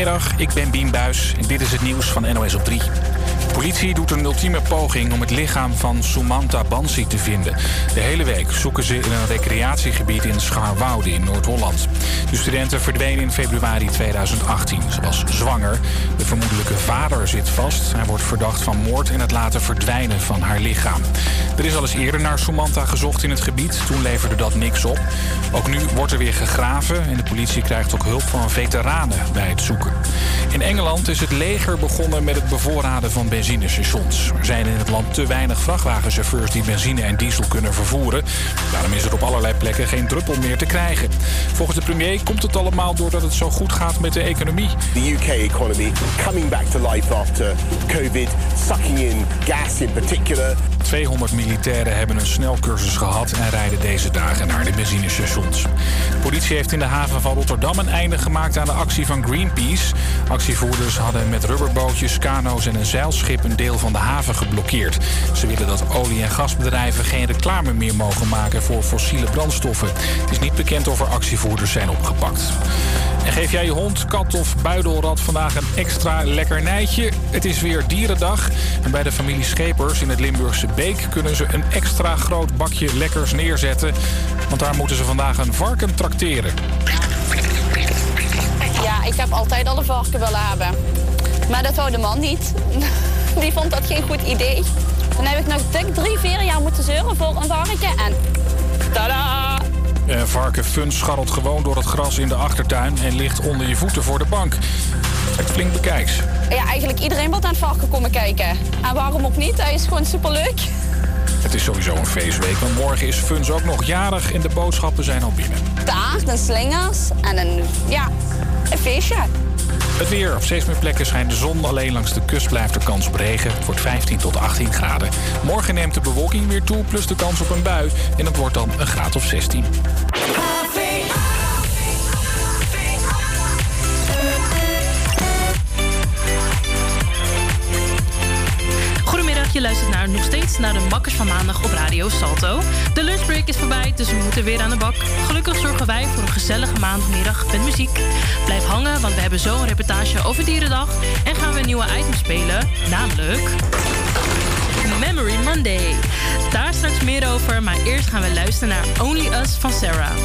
Goedemiddag, ik ben Bien Buis en dit is het nieuws van NOS op 3. Politie doet een ultieme poging om het lichaam van Sumanta Bansi te vinden. De hele week zoeken ze in een recreatiegebied in Scharwoude in Noord-Holland. De studenten verdween in februari 2018. Ze was zwanger. De vermoedelijke vader zit vast. Hij wordt verdacht van moord en het laten verdwijnen van haar lichaam. Er is al eens eerder naar Sumanta gezocht in het gebied. Toen leverde dat niks op. Ook nu wordt er weer gegraven en de politie krijgt ook hulp van veteranen bij het zoeken. In Engeland is het leger begonnen met het bevoorraden van benzinestations. Er zijn in het land te weinig vrachtwagenchauffeurs die benzine en diesel kunnen vervoeren. Daarom is er op allerlei plekken geen druppel meer te krijgen. Volgens de premier komt het allemaal doordat het zo goed gaat met de economie. The UK economy coming back to life after COVID, sucking in gas in particular. 200 militairen hebben een snelcursus gehad en rijden deze dagen naar de benzinestations. De politie heeft in de haven van Rotterdam een einde gemaakt aan de actie van Greenpeace. Actievoerders hadden met rubberbootjes, kano's en een zeilschip een deel van de haven geblokkeerd. Ze willen dat olie- en gasbedrijven geen reclame meer mogen maken voor fossiele brandstoffen. Het is niet bekend of er actievoerders zijn opgepakt. En geef jij je hond, kat of buidelrat vandaag een extra lekkernijtje? Het is weer dierendag. En bij de familie Schepers in het Limburgse Beek kunnen ze een extra groot bakje lekkers neerzetten. Want daar moeten ze vandaag een varken trakteren. Ja, ik heb altijd al een varken willen hebben. Maar dat wou de man niet. Die vond dat geen goed idee. Dan heb ik nog dik drie, vier jaar moeten zeuren voor een varken. En tada! Een varken Fun scharrelt gewoon door het gras in de achtertuin en ligt onder je voeten voor de bank. Het flink bekijks. Ja, eigenlijk iedereen wil naar het varken komen kijken. En waarom ook niet? Hij is gewoon superleuk. Het is sowieso een feestweek, want morgen is Funs ook nog jarig en de boodschappen zijn al binnen. Taart en slingers en een, ja, een feestje. Het weer. Op steeds meer plekken schijnt de zon. Alleen langs de kust blijft er kans op regen. Het wordt 15 tot 18 graden. Morgen neemt de bewolking weer toe, plus de kans op een bui. En het wordt dan een graad of 16. Je luistert naar, nog steeds naar de Makkers van Maandag op Radio Salto. De lunchbreak is voorbij, dus we moeten weer aan de bak. Gelukkig zorgen wij voor een gezellige maandagmiddag met muziek. Blijf hangen, want we hebben zo reportage over Dierendag. En gaan we een nieuwe item spelen, namelijk... Memory Monday. Daar straks meer over, maar eerst gaan we luisteren naar Only Us van Sarah.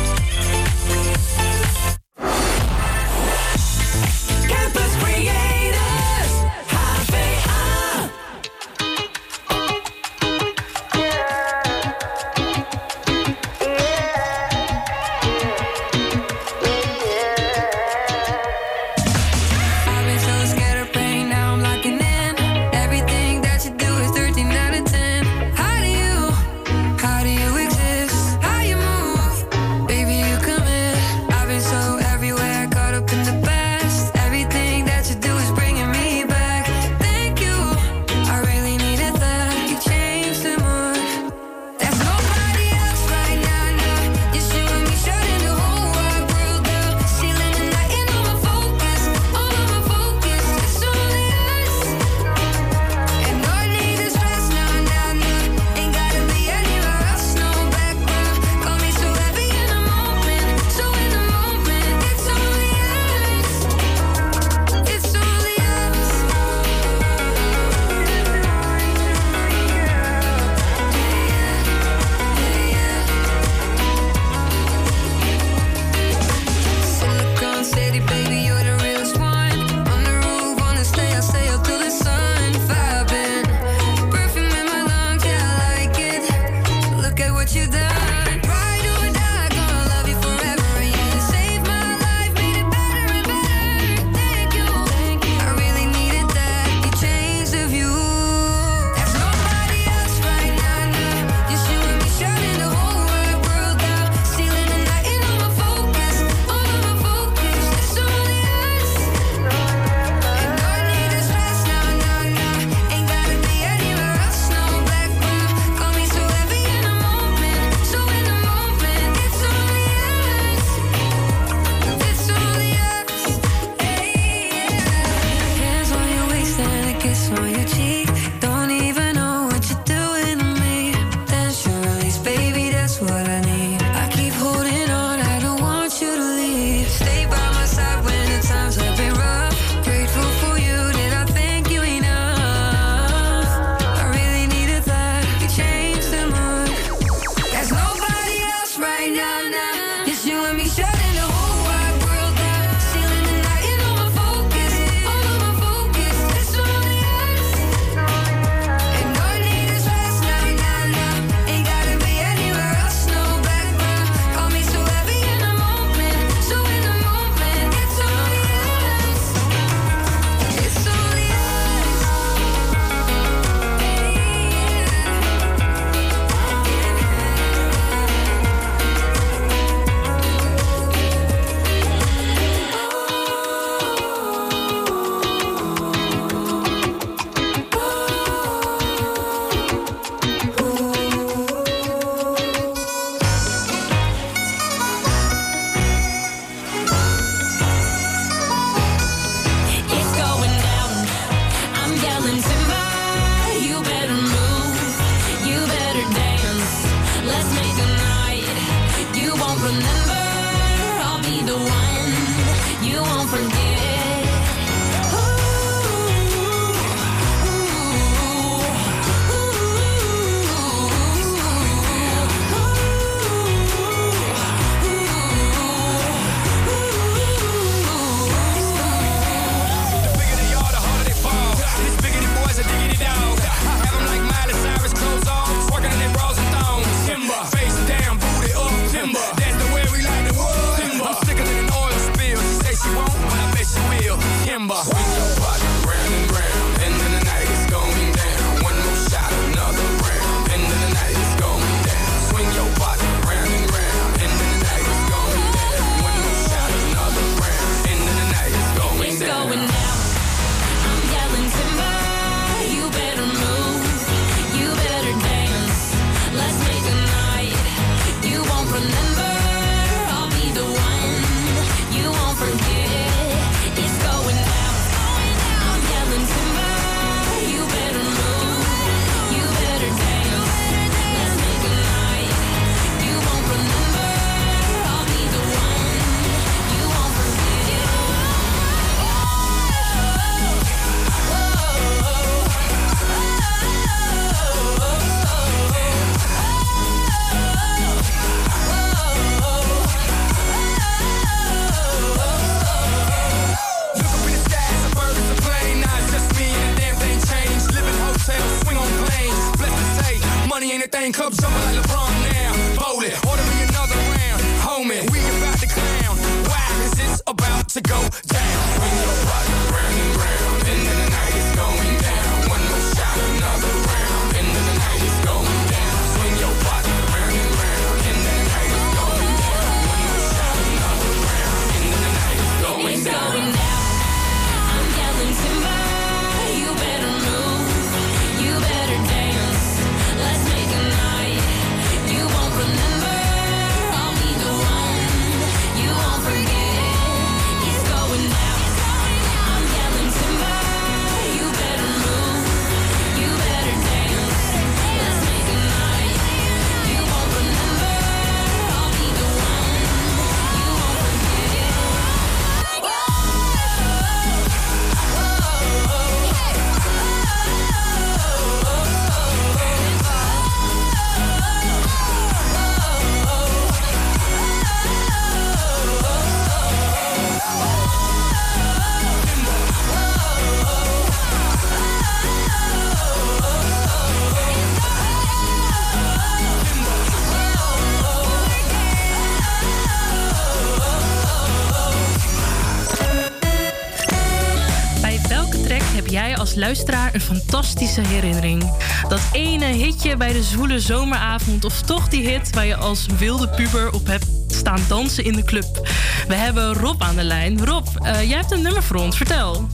Luisteraar een fantastische herinnering? Dat ene hitje bij de zwoele zomeravond of toch die hit waar je als wilde puber op hebt staan dansen in de club? We hebben Rob aan de lijn. Rob, eh, jij hebt een nummer voor ons. Vertel.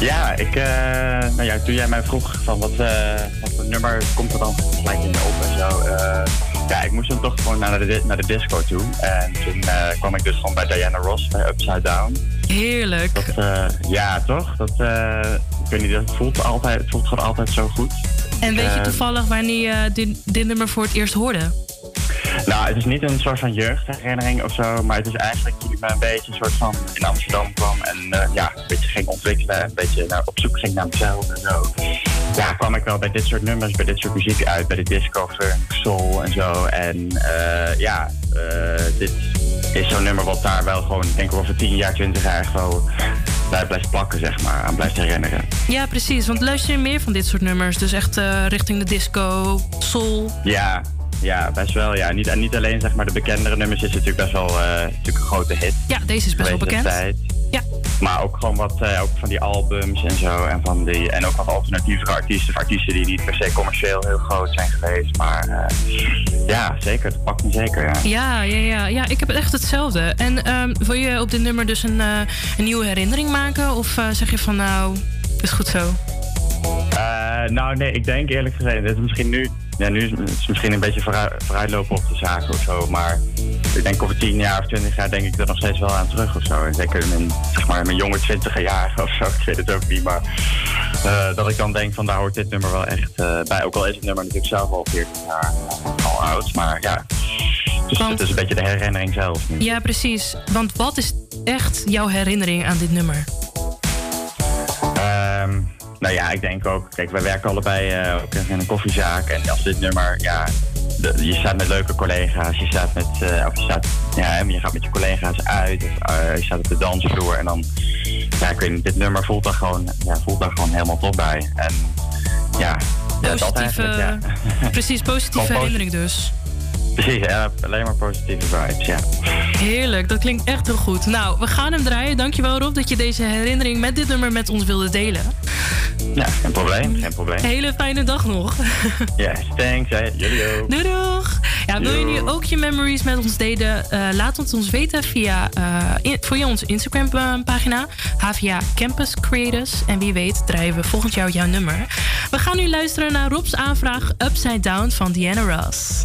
Ja, ik, eh, nou ja, toen jij mij vroeg van wat, eh, wat voor nummer komt er dan gelijk in je op en zo. ja, ik moest dan toch gewoon naar de, naar de disco toe. En toen kwam ik dus gewoon bij Diana Ross bij Upside Down. Heerlijk. Dat, ja, toch? Dat, eh, weet niet, dat voelt, altijd, het voelt gewoon altijd zo goed. En weet je toevallig wanneer je dit, dit nummer voor het eerst hoorde? Nou, het is niet een soort van jeugdherinnering of zo, maar het is eigenlijk toen ik me een beetje een soort van in Amsterdam kwam en eh, ja, een beetje ging ontwikkelen en een beetje naar, op zoek ging naar mezelf en zo. Ja, kwam ik wel bij dit soort nummers, bij dit soort muziek uit, bij de disco, funk, soul en zo. En eh, ja, eh, dit is zo'n nummer wat daar wel gewoon, ik denk ik over 10 jaar, 20 jaar wel bij blijft plakken, zeg maar, aan blijft herinneren. Ja, precies. Want luister je meer van dit soort nummers? Dus echt eh, richting de disco, soul. Ja, ja, best wel. Ja. Niet, en niet alleen zeg maar, de bekendere nummers is natuurlijk best wel eh, natuurlijk een grote hit. Ja, deze is best wel bekend. destijds. Ja. Maar ook gewoon wat eh, ook van die albums en zo. En, van die, en ook wat alternatievere artiesten. Of artiesten die niet per se commercieel heel groot zijn geweest. Maar eh, ja, zeker. Het pakt me zeker, ja. Ja, ja, ja, ja, ik heb het echt hetzelfde. En ehm, wil je op dit nummer dus een, eh, een nieuwe herinnering maken? Of zeg je van nou, is goed zo? Nou nee, ik denk eerlijk gezegd, dit is misschien nu ja, nu is het misschien een beetje vooruit, vooruitlopen op de zaken of zo. Maar ik denk over tien jaar of twintig jaar denk ik er nog steeds wel aan terug of zo. En zeker in mijn, zeg maar, mijn jonge twintige jaren of zo. Ik weet het ook niet. Maar eh, dat ik dan denk van daar hoort dit nummer wel echt eh, bij. Ook al is het nummer natuurlijk zelf al 40 jaar eh, al oud. Maar ja, dus het is een beetje de herinnering zelf. nu. Ja, precies. Want wat is echt jouw herinnering aan dit nummer? Ehm, nou ja, ik denk ook. Kijk, wij werken allebei eh, ook in een koffiezaak. En als dit nummer, ja, de- je staat met leuke collega's. Je staat met, eh, of je staat, ja, je gaat met je collega's uit. Of, eh, je staat op de dansvloer. En dan, ja, ik weet niet, dit nummer voelt daar gewoon, ja, voelt daar gewoon helemaal top bij. En ja, ja dat eigenlijk, ja. Precies, positieve herinnering dus. Precies, ja, alleen maar positieve vibes, ja. Heerlijk, dat klinkt echt heel goed. Nou, we gaan hem draaien. Dankjewel Rob dat je deze herinnering met dit nummer met ons wilde delen. Ja, geen probleem, geen probleem. Hele fijne dag nog. Yes, thanks, jullie ook. Doei doeg! Ja, wil je nu ook je memories met ons delen? Eh, laat het ons weten via, eh, in- via onze Instagram pagina. HVA Campus Creators. En wie weet draaien we volgend jaar jouw nummer. We gaan nu luisteren naar Rob's aanvraag Upside Down van Diana Ross.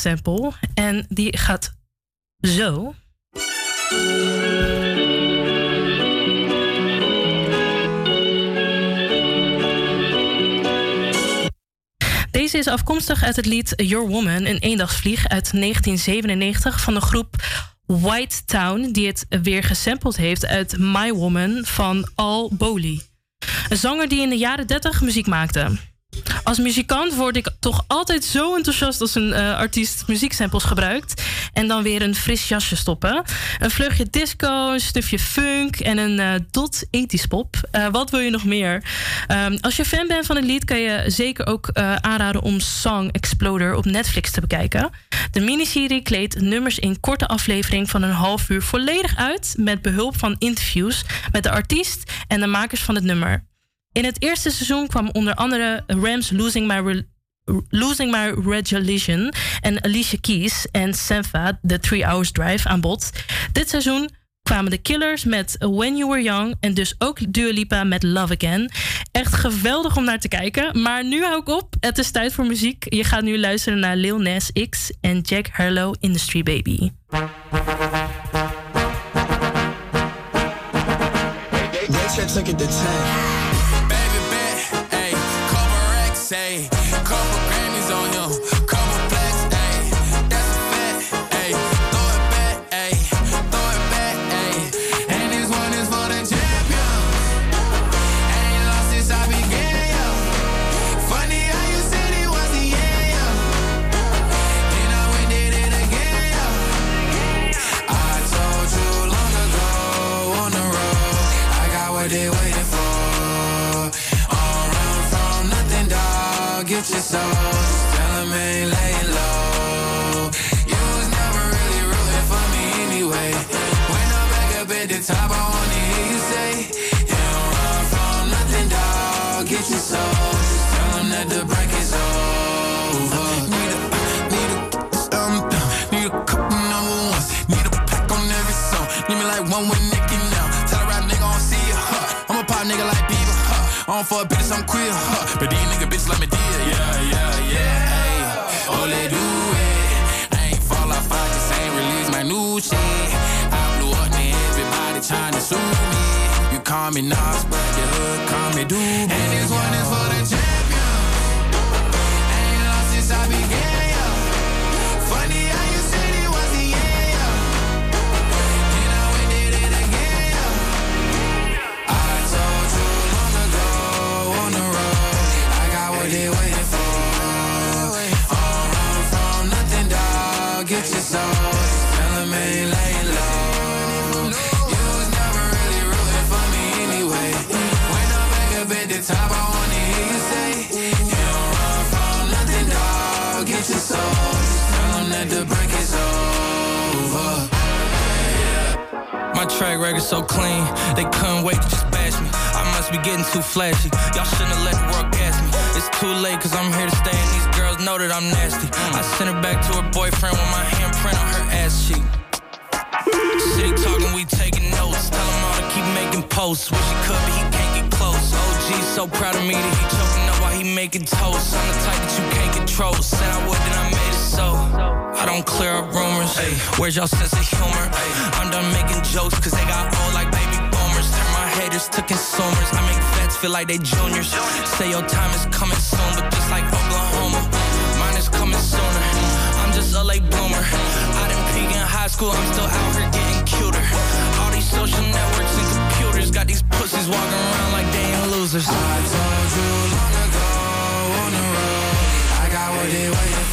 Sample en die gaat zo. Deze is afkomstig uit het lied Your Woman, een eendagsvlieg uit 1997 van de groep White Town, die het weer gesampled heeft uit My Woman van Al Boli. Een zanger die in de jaren 30 muziek maakte. Als muzikant word ik toch altijd zo enthousiast als een eh, artiest muzieksamples gebruikt. En dan weer een fris jasje stoppen. Een vleugje disco, een stufje funk en een eh, dot ethisch pop. Eh, wat wil je nog meer? Ehm, als je fan bent van het lied, kan je zeker ook aanraden om Song Exploder op Netflix te bekijken. De miniserie kleedt nummers in korte aflevering van een half uur volledig uit. Met behulp van interviews met de artiest en de makers van het nummer. In het eerste seizoen kwam onder andere Rams Losing My, Losing My Religion en Alicia Keys en Sanfa, The Three Hours Drive, aan bod. Dit seizoen kwamen de Killers met When You Were Young en dus ook Dua Lipa met Love Again. Echt geweldig om naar te kijken. Maar nu hou ik op. Het is tijd voor muziek. Je gaat nu luisteren naar Lil Nas X en Jack Harlow Industry Baby. say Get your soul. Just tell 'em ain't laying low. You was never really rooting for me anyway. When I'm back up at the top, I wanna hear you say, You don't run from nothing, dog. Get your soul. Just tell 'em that the break is over. Need a, need a, um, need a couple number ones. Need a pack on every song. Need me like one with Nicky now. Tell a rap nigga I don't see ya, huh? I'm a pop nigga like Bieber, huh? I don't fuck bitches, I'm queer, huh? Call me Nas, but the hood call me Doobie. Record so clean, they couldn't wait to just bash me. I must be getting too flashy. Y'all shouldn't have let the world gas me. It's too late, cause I'm here to stay, and these girls know that I'm nasty. I sent her back to her boyfriend with my handprint on her ass cheek. City talking, we taking notes. Tell him all to keep making posts. Wish he could, but he can't get close. OG so proud of me that he choking up while he making toast. I'm the type that you can't control. Said I would, then I made so. I don't clear up rumors. Where's y'all sense of humor? I'm done making jokes, cause they got old like baby boomers. Turn my haters to consumers. I make vets feel like they juniors. Say your time is coming soon, but just like Oklahoma, mine is coming sooner. I'm just a late bloomer. I didn't peak in high school, I'm still out here getting cuter. All these social networks and computers got these pussies walking around like they ain't losers. I told you long ago on the road, I got what they waiting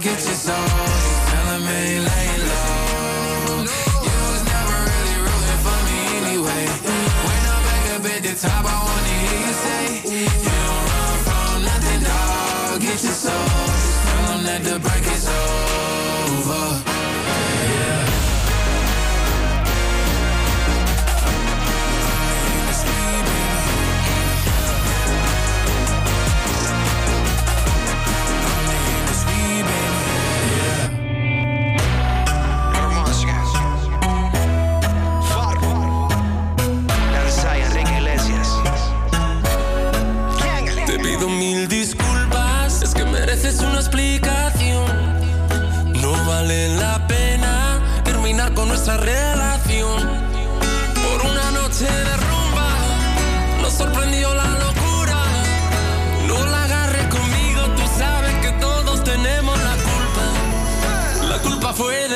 Get your soul. nuestra relación. Por una noche de rumba, nos sorprendió la locura. No la agarres conmigo, tú sabes que todos tenemos la culpa. La culpa fue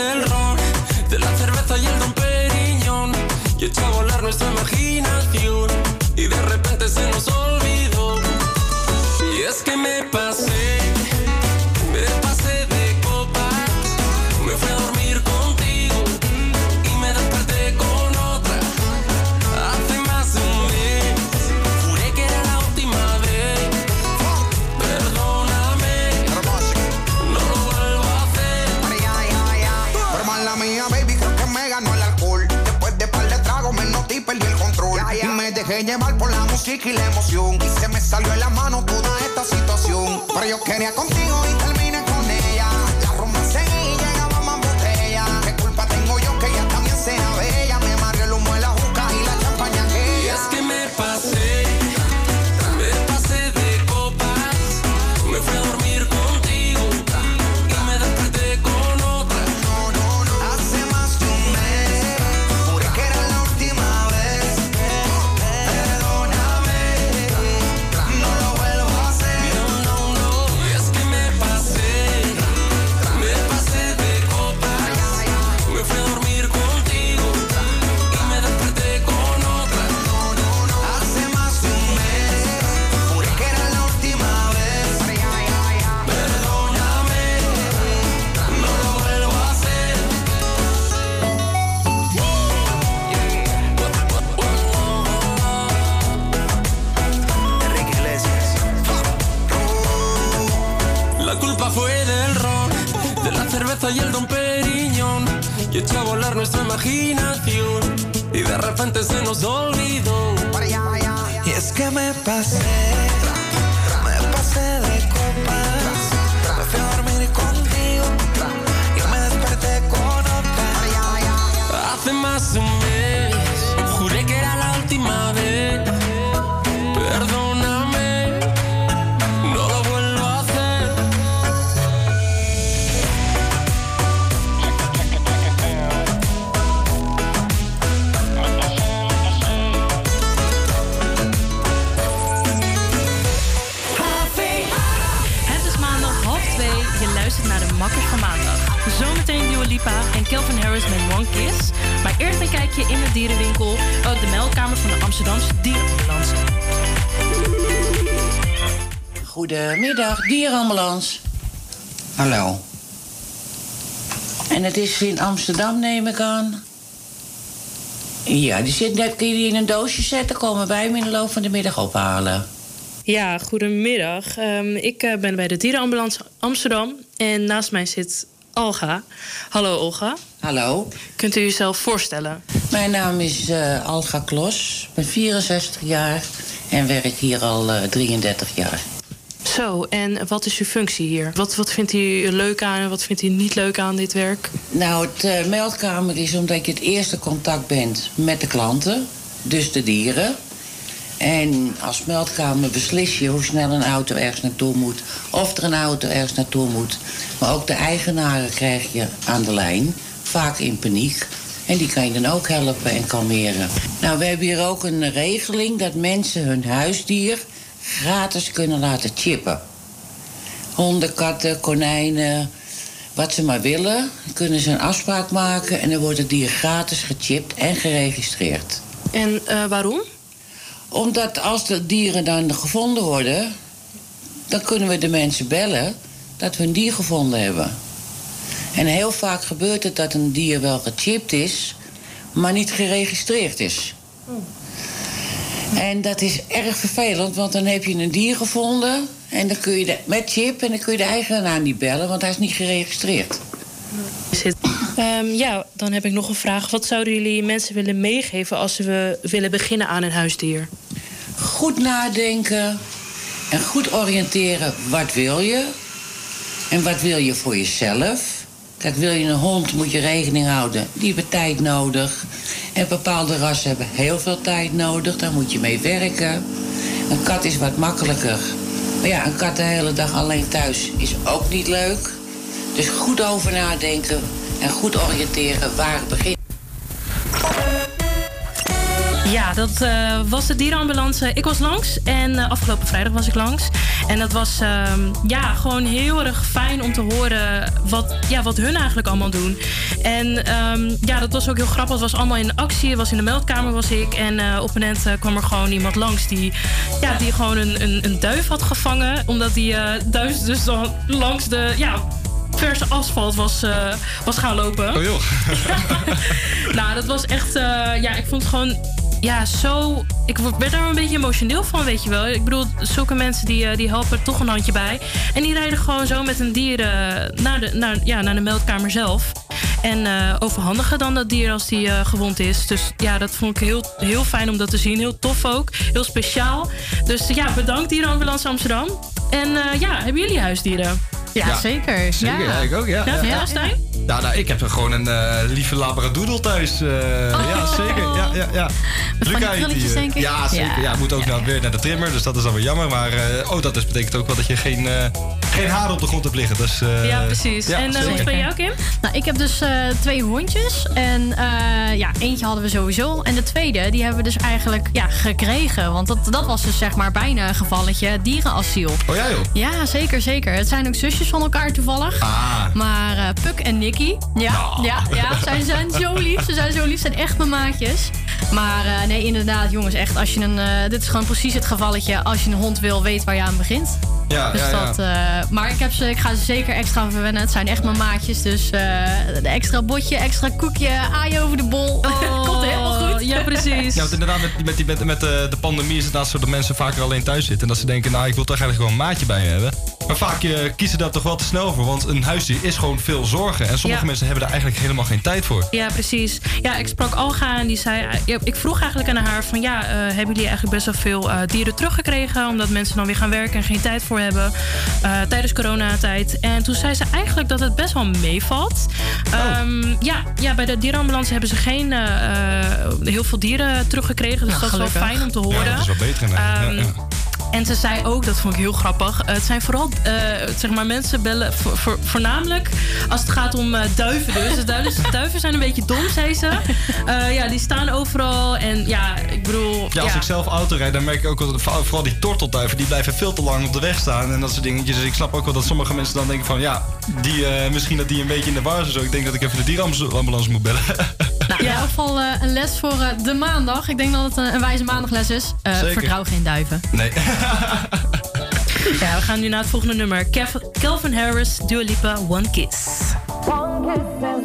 y la emoción. Y se me salió en la mano toda esta situación. Pero yo quería contigo y que in de dierenwinkel. Ook de meldkamer van de Amsterdamse dierenambulance. Goedemiddag, dierenambulance. Hallo. En het is in Amsterdam, neem ik aan. Ja, die zit net, kun je die in een doosje zetten? Komen wij hem in de loop van de middag ophalen. Ja, goedemiddag. Ehm, ik eh, ben bij de dierenambulance Amsterdam. En naast mij zit Olga. Hallo Olga. Hallo. Kunt u uzelf voorstellen? Mijn naam is eh, Alga Klos. Ik ben 64 jaar en werk hier al eh, 33 jaar. Zo, en wat is uw functie hier? Wat, wat vindt u leuk aan en wat vindt u niet leuk aan dit werk? Nou, het eh, meldkamer is omdat je het eerste contact bent met de klanten, dus de dieren. En als meldkamer beslis je hoe snel een auto ergens naartoe moet, of er een auto ergens naartoe moet. Maar ook de eigenaren krijg je aan de lijn, vaak in paniek. En die kan je dan ook helpen en kalmeren. Nou, we hebben hier ook een regeling dat mensen hun huisdier gratis kunnen laten chippen. Honden, katten, konijnen, wat ze maar willen. Kunnen ze een afspraak maken en dan wordt het dier gratis gechipt en geregistreerd. En eh, waarom? Omdat als de dieren dan gevonden worden, dan kunnen we de mensen bellen dat we een dier gevonden hebben. En heel vaak gebeurt het dat een dier wel gechipt is, maar niet geregistreerd is. En dat is erg vervelend, want dan heb je een dier gevonden en dan kun je de, met chip en dan kun je de eigenaar niet bellen, want hij is niet geregistreerd. Ehm, ja, dan heb ik nog een vraag. Wat zouden jullie mensen willen meegeven als ze willen beginnen aan een huisdier? Goed nadenken en goed oriënteren. Wat wil je? En wat wil je voor jezelf? Kijk, wil je een hond, moet je rekening houden. Die hebben tijd nodig. En bepaalde rassen hebben heel veel tijd nodig. Daar moet je mee werken. Een kat is wat makkelijker. Maar ja, een kat de hele dag alleen thuis is ook niet leuk. Dus goed over nadenken en goed oriënteren waar het begint. Ja, dat eh, was de dierenambulance. Ik was langs en eh, afgelopen vrijdag was ik langs. En dat was ehm, ja, gewoon heel erg fijn om te horen wat, ja, wat hun eigenlijk allemaal doen. En ehm, ja, dat was ook heel grappig. Het was allemaal in actie. Het was in de meldkamer was ik. En eh, op een moment kwam er gewoon iemand langs die, ja, die gewoon een, een, een duif had gevangen. Omdat die duif dus dan langs de... Ja, verse asfalt was, was gaan lopen. Oh joh. Nou, dat was echt. ja, ik vond het gewoon. Ja, zo. Ik word- werd daar een beetje emotioneel van, weet je wel. Ik bedoel, zulke mensen die, eh, die helpen er toch een handje bij. En die rijden gewoon zo met een dier naar, de, naar, ja, naar de meldkamer zelf. En eh, overhandigen dan dat dier als die eh, gewond is. Dus ja, dat vond ik heel, heel fijn om dat te zien. Heel tof ook. Heel speciaal. Dus ja, bedankt Dierenambulance Amsterdam. En eh, ja, hebben jullie huisdieren? Ja, zeker. Zeker, ja. ik ook, ja. Ja, ja, ja? Nou, ik heb er gewoon een eh, lieve labradoodle thuis. eh, Ja, zeker. Ja, ja, ja. Oh. Met van die Luca denk ik? Ja, zeker. Ja. Ja, moet ook nou weer naar de trimmer, dus dat is dan weer jammer. Maar eh, oh, dat is, betekent ook wel dat je geen, eh, geen haar op de grond hebt liggen. Dus, eh, Ja, precies. ja, en hoe is bij jou, Kim? Nou, ik heb dus eh, twee hondjes. En eh, ja, eentje hadden we sowieso. En de tweede, die hebben we dus eigenlijk ja, gekregen. Want dat, dat was dus zeg maar bijna een gevalletje dierenasiel. Oh ja, joh. Ja, zeker, zeker. Het zijn ook zusjes van elkaar toevallig. Ah. Maar eh, Puk en Ja, ja, ja zij zijn zo lief. Ze zijn zo lief, ze zijn echt mijn maatjes. Maar eh, nee, inderdaad, jongens, echt. Als je een, eh, dit is gewoon precies het gevalletje. Als je een hond wil, weet waar je aan begint. Ja, dus ja, ja. dat, eh, maar ik, heb ze, ik ga ze zeker extra verwennen. Het zijn echt mijn maatjes. Dus extra botje, extra koekje, aai over de bol. Komt helemaal goed. Oh, Ja, precies. Ja, want inderdaad, met, met, die, met, de pandemie is het naast zo dat mensen vaker alleen thuis zitten. En dat ze denken, nou, ik wil toch eigenlijk gewoon een maatje bij me hebben. Maar vaak eh, kiezen daar toch wel te snel voor. Want een huisdier is gewoon veel zorgen. En sommige Ja. mensen hebben daar eigenlijk helemaal geen tijd voor. Ja, precies. Ja, ik sprak Alga en die zei... ja, Ik vroeg eigenlijk aan haar van... Ja, eh, hebben jullie eigenlijk best wel veel eh, dieren teruggekregen... omdat mensen dan weer gaan werken en geen tijd voor hebben... eh, tijdens coronatijd. En toen zei ze eigenlijk dat het best wel meevalt. Ehm, ja, ja, bij de dierenambulance hebben ze geen eh, eh, heel veel dieren teruggekregen. Dus Nou, dat is wel fijn om te horen. Ja, dat is wel beter. inderdaad. Ja, ja. En ze zei ook, dat vond ik heel grappig. eh, het zijn vooral, eh, zeg maar, mensen bellen voor, voor- voornamelijk als het gaat om eh, duiven. Dus de duiven, duiven zijn een beetje dom, zei ze. Eh, ja, die staan overal. En ja, ik bedoel. Ja, als ik zelf auto rijd, dan merk ik ook wel dat vooral die tortelduiven, die blijven veel te lang op de weg staan. En dat soort dingetjes. Dus ik snap ook wel dat sommige mensen dan denken van, ja, die, eh, misschien dat die een beetje in de war is. of Zo. Ik denk dat ik even de dierenambulance moet bellen. Nou, in ieder geval eh, een les voor eh, de maandag. Ik denk dat het een, een wijze maandagles is. Eh, vertrouw geen duiven. nee. Ja, we gaan nu naar het volgende nummer. Kev- Calvin Harris, Dua Lipa, One Kiss. One kiss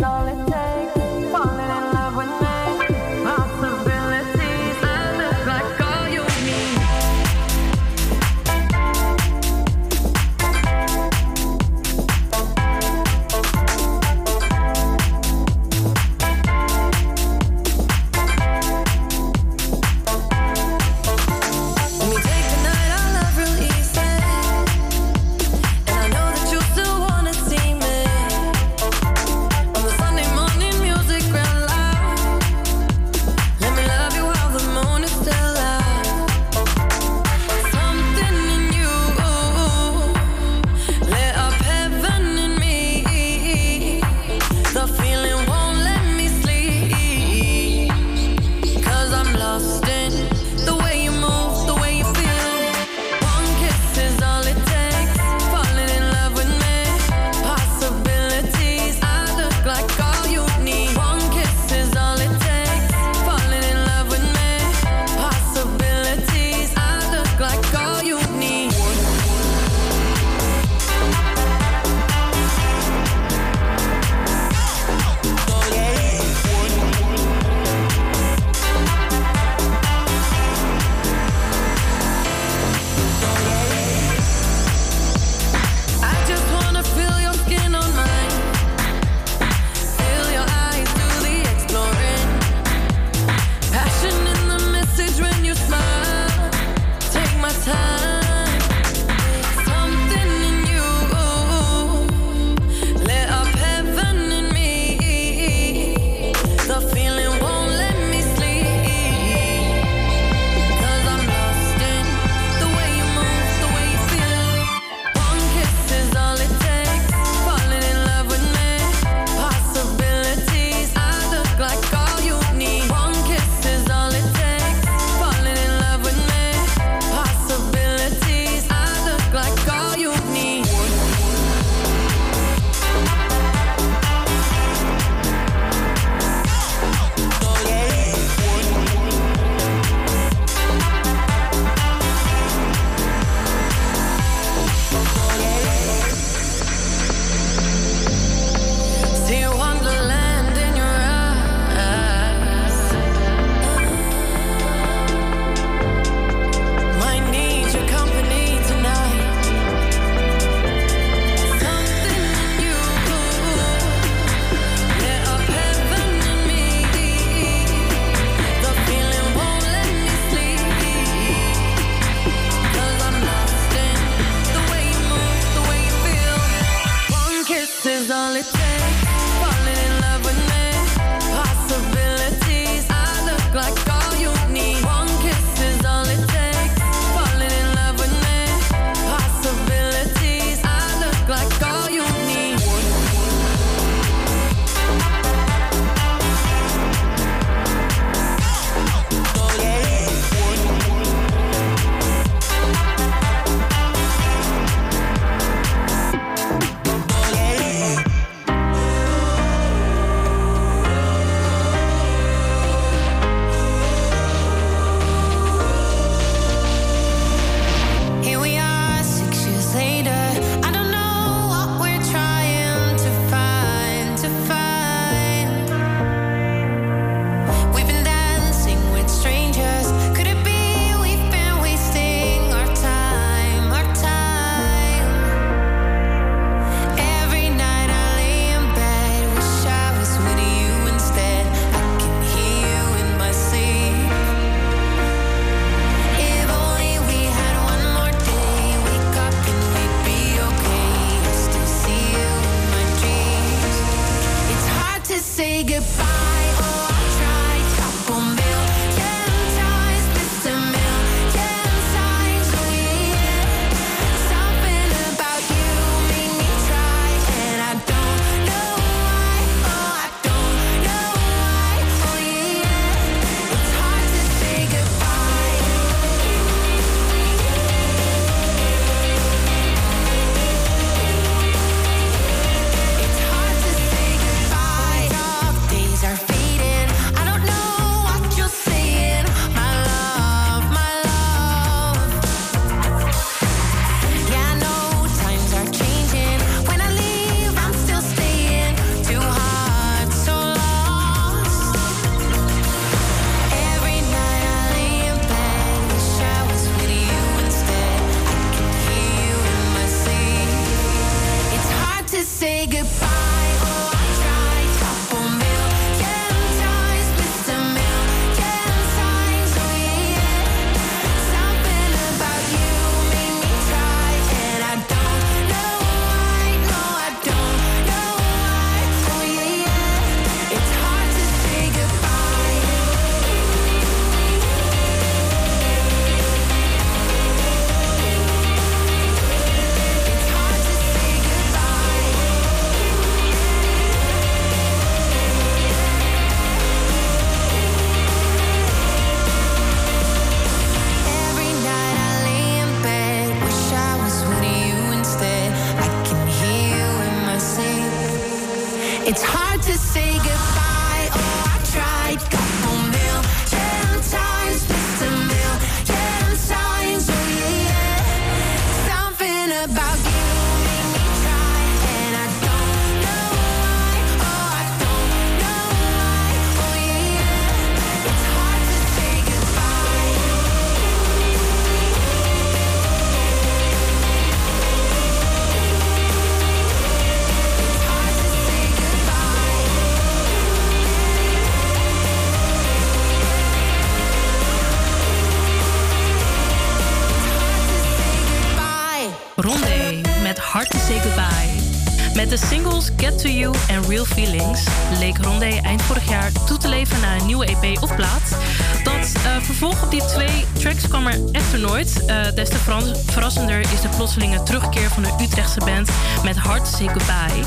Real Feelings leek Rondé eind vorig jaar toe te leven naar een nieuwe EP of plaat. Dat eh, vervolg op die twee tracks kwam er echter nooit. Eh, des te verras- verrassender is de plotselinge terugkeer van de Utrechtse band met Hard Say Goodbye.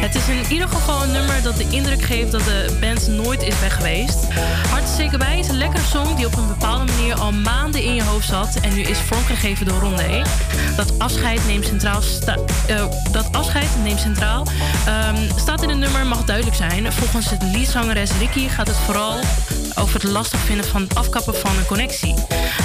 Het is in ieder geval een nummer dat de indruk geeft dat de band nooit is weg geweest. Hard Say Goodbye is een lekkere song die op een bepaalde manier al maanden in je hoofd zat en nu is vormgegeven door Rondé. Dat afscheid neemt centraal, eh, dat afscheid neemt centraal ehm, staat in het nummer mag duidelijk zijn. Volgens het liedzangeres Ricky gaat het vooral over het lastig vinden van het afkappen van een connectie.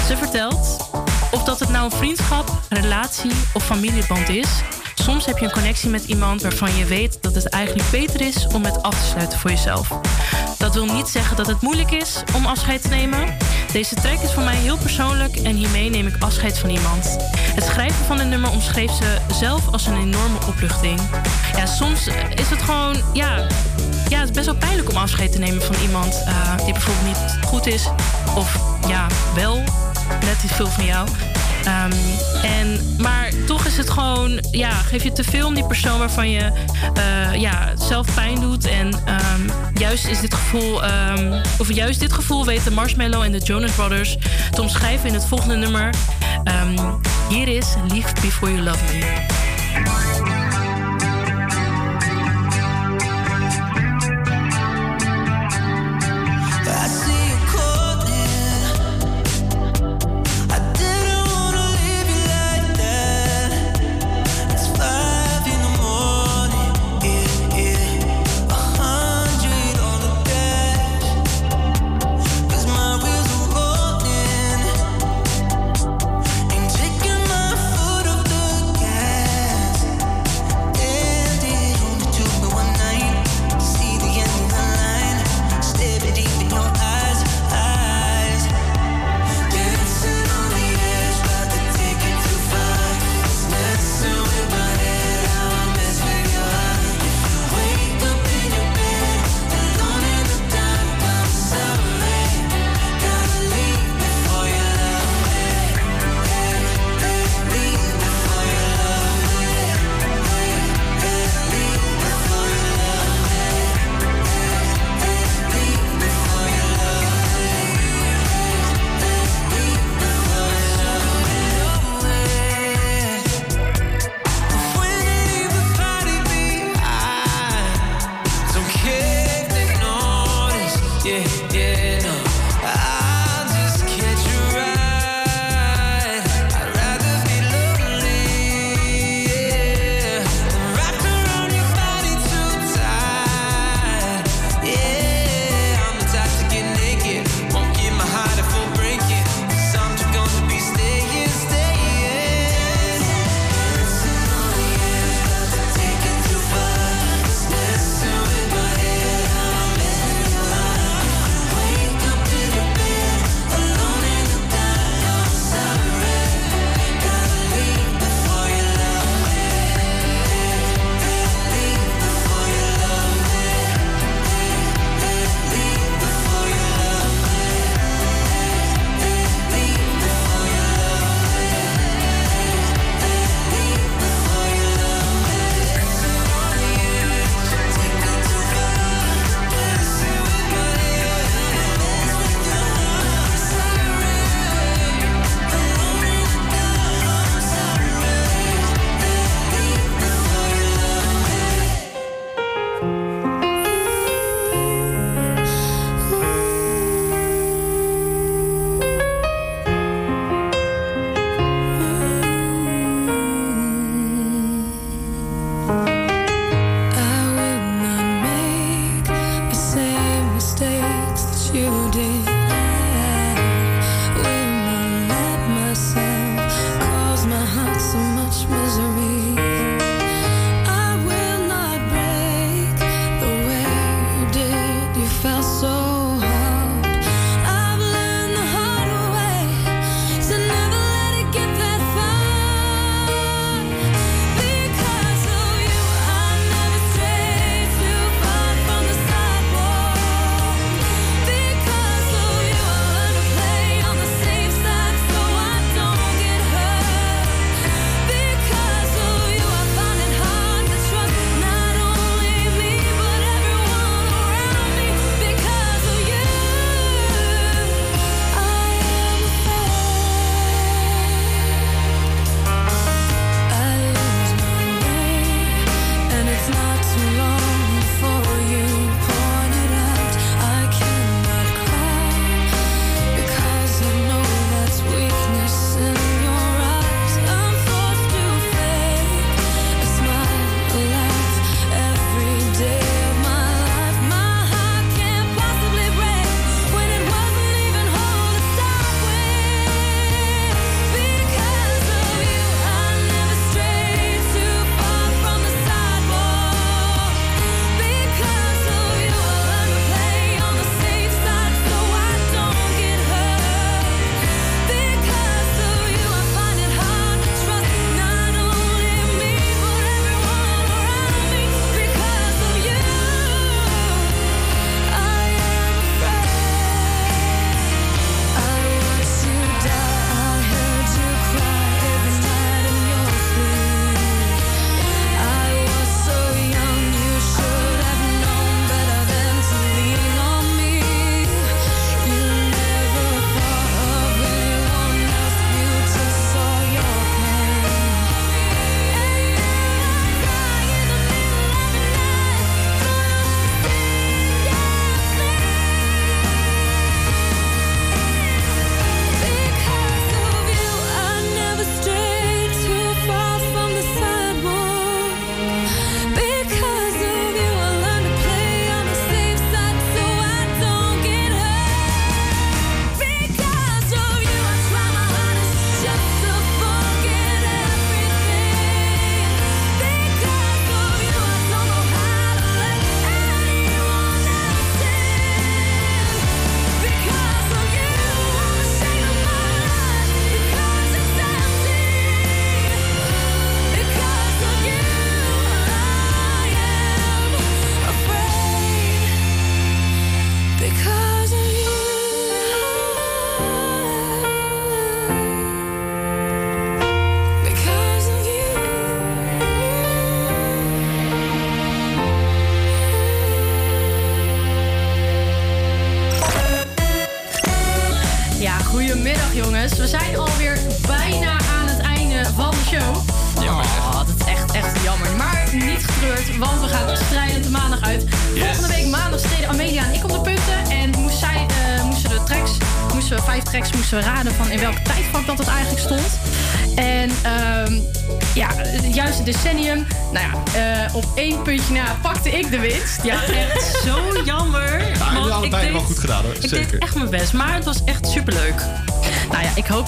Ze vertelt of dat het nou een vriendschap, relatie of familieband is. Soms heb je een connectie met iemand waarvan je weet dat het eigenlijk beter is om het af te sluiten voor jezelf. Dat wil niet zeggen dat het moeilijk is om afscheid te nemen. Deze track is voor mij heel persoonlijk en hiermee neem ik afscheid van iemand. Het schrijven van het nummer omschreef ze zelf als een enorme opluchting. Ja, soms is het gewoon, ja, ja, het is best wel pijnlijk om afscheid te nemen van iemand eh, die bijvoorbeeld niet goed is. Of ja, wel net iets veel van jou. En, maar toch is het gewoon, ja, geef je te veel om die persoon waarvan je eh, ja, zelf pijn doet. En ehm, juist is dit gevoel, ehm, of juist dit gevoel weten Marshmallow en de Jonas Brothers te omschrijven in het volgende nummer. Ehm, hier is Leave Before You Love Me.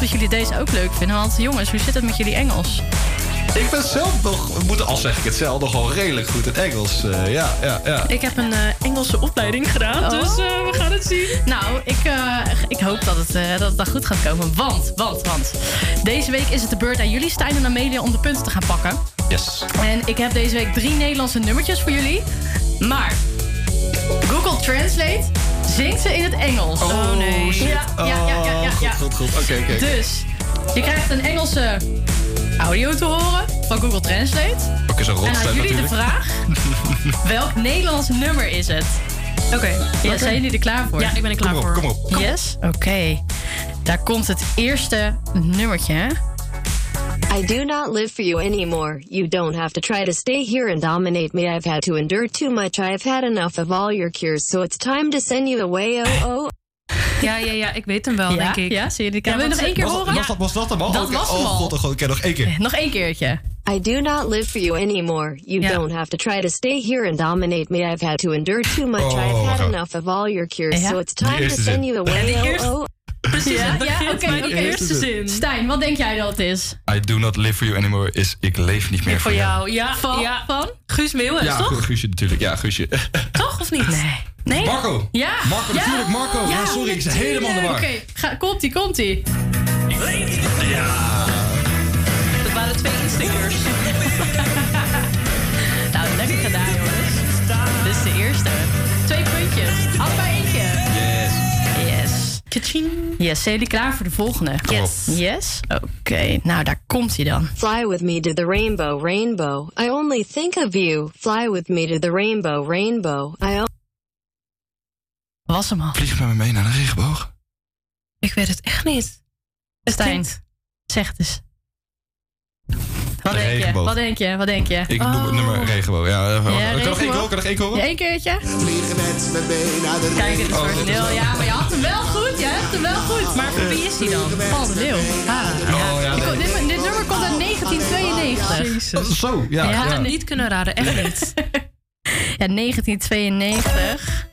Dat jullie deze ook leuk vinden. Want jongens, hoe zit het met jullie Engels? Ik ben zelf nog, we moeten al zeg ik het zelf, nog wel redelijk goed in Engels. Eh, ja, ja, ja. Ik heb een eh, Engelse opleiding gedaan, dus eh, we gaan het zien. Nou, ik, eh, ik hoop dat het, eh, dat het dan goed gaat komen. Want, want, want. Deze week is het de beurt aan jullie, Stijn en Amelia, om de punten te gaan pakken. Yes. En ik heb deze week drie Nederlandse nummertjes voor jullie. Maar Google Translate zingt ze in het Engels. Oh, nee. shit. Ja, ja, ja, ja, ja, Oh, ja. goed, goed, goed. Oké, oké. Dus, je krijgt een Engelse audio te horen van Google Translate. Ook eens een En aan rotstem jullie de vraag, welk Nederlands nummer is het? Oké, ja, Oké. zijn jullie er klaar voor? Ja, ik ben er klaar Kom op, voor. kom op. Yes? Oké. Daar komt het eerste nummertje. Hè? I do not live for you anymore. You don't have to try to stay here and dominate me. I've had to endure too much. I have had enough of all your cures, so it's time to send you away. Oh, oh. Ja, ja, ja, ik weet hem wel, Ja, denk ik. ja, zie je die Ja, Wil je want nog één keer Was, horen? was, dat, was dat hem al? Dat Oké. was hem oh, al. god, oh, god, ik ken nog één keer. Nog één keertje. I do not live for you anymore. You Ja. don't have to try to stay here and dominate me. I've had to endure too much. Oh, I've had enough of all your cures, Ja. so it's time to send zin. you away. Ja, die eerste-. Precies, Ja, het ja, oké, bij oké. eerste zin. Stijn, wat denk jij dat het is? I do not live for you anymore is ik leef niet meer voor, Voor jou, ja. Van? ja. Van? Guus Ja, toch? Guusje natuurlijk. Ja, Guusje. Toch of niet? Nee. Nee? Marco. Ja. Marco, natuurlijk. Marco. Ja, sorry, ik zit helemaal in de war. Oké, ga- komt-ie, komt-ie. Dat waren twee instickers. Nou, lekker gedaan, jongens. Dit is de eerste. Twee puntjes. Allebei. Kaching. Yes, zijn jullie klaar voor de volgende? Yes. Yes? Oké, nou daar komt hij dan. Fly with me to the rainbow, rainbow. I only think of you. Fly with me to the rainbow, rainbow. I Was hem al. Vlieg met me mee naar de regenboog. Ik weet het echt niet. Stijn, zeg het eens. Wat denk je? Wat denk je? Wat denk je? Ik noem het nummer regenboog. Ja, eh, kan horen? Kan nog één keer horen? Ja, één keertje? Vliegen met me mee naar de Kijk, het is Oh, origineel. wel- Ja, maar je had hem wel goed. Je hebt hem wel goed. Maar voor wie is hij dan? Paul de Leeuw. Ah, Oh, ja, Ik- nee. dit, dit nummer komt uit 1992. Oh, Zo, ja. Ja, ja. Niet kunnen raden, echt niet. Ja, 1992.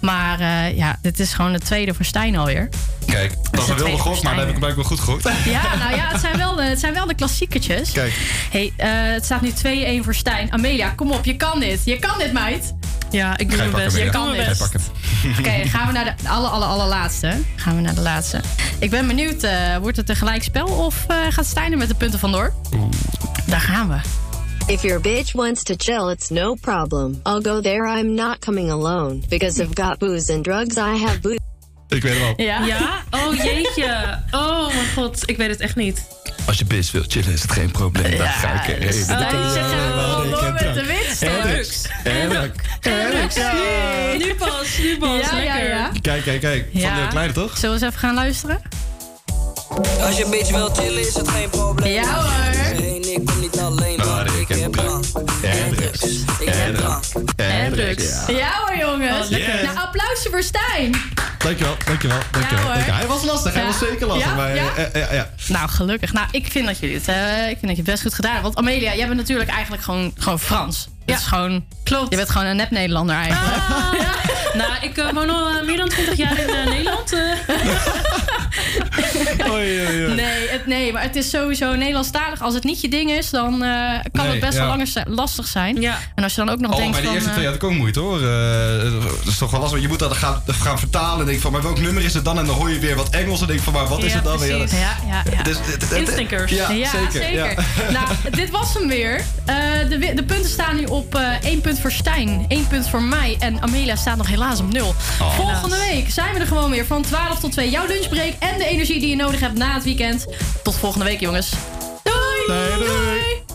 Maar eh, ja, dit is gewoon de tweede voor Stijn alweer. Kijk, dat is wilde gok, maar dat heb ik blijkbaar goed gegokt. Ja, nou ja, het zijn wel de, het zijn wel de klassieketjes. Kijk. Hey, eh, het staat nu 2-1 voor Stijn. Amelia, kom op, je kan dit. Je kan dit, meid. Ja, ik doe mijn best. Je kan dit. Oké, gaan we naar de alle, alle, allerlaatste. Gaan we naar de laatste. Ik ben benieuwd, eh, wordt het een gelijkspel of eh, gaat Stijn er met de punten vandoor? Daar gaan we. If your bitch wants to chill, it's no problem. I'll go there. I'm not coming alone. Because I've got booze and drugs. I have booze. Ik weet het wel. Ja? Ja? Oh jeetje. Oh mijn god, ik weet het echt niet. Als je best wil chillen, is het geen probleem. Dan ga ik erheen. Stijn zegt gewoon door met de winst. hoor. Drugs. En drank. Drugs. Nu pas, nu pas. Ja, ja, Lekker. ja. Kijk, kijk, kijk. Van Ja. de kleine toch? Zullen we eens even gaan luisteren? Als je bitch wil chillen is het geen probleem. Ja hoor. Nee, ik kom niet alleen, Maar want En drugs. Ik En drank. En drugs. Ja. Ja hoor, jongens. Lekker. Nou, applausje voor Stijn. Dankjewel, dankjewel, dankjewel. hoor. dankjewel. Hij was lastig, hij Ja. was zeker lastig. Ja? Maar, Ja? eh, eh, ja, ja. Nou, gelukkig. Nou, ik vind dat jullie het, eh, ik vind dat je het best goed gedaan hebt. Want Amelia, jij bent natuurlijk eigenlijk gewoon, gewoon Frans. Ja. is gewoon, Klopt. je bent gewoon een nep-Nederlander eigenlijk. Ah, Nou, ik woon al meer dan 20 jaar in eh, Nederland. Oei, oei, oei. Nee, het, nee, maar het is sowieso Nederlandstalig. Als het niet je ding is, dan eh, kan Nee, het best ja. wel langer lastig zijn. Ja. En als je dan ook nog Oh, denkt bij de van... eerste eh, twee had ik ook moeite hoor. Eh, dat is toch wel lastig. Je moet dat gaan, gaan vertalen. En denk van, maar welk nummer is het dan? En dan hoor je weer wat Engels. En denk van, maar wat is het dan weer? ja, ja, ja. Dus, Instinkers. Ja, Ja, zeker. Ja. nou, dit was hem weer. Eh, de, de punten staan nu op eh 1 punt voor Stijn, 1 punt voor mij. En Amelia staat nog helaas op 0. Oh. Volgende week zijn we er gewoon weer van 12 tot 2. Jouw lunchbreak en de energie die je nodig hebt na het weekend. Tot volgende week, jongens. Doei! Doei.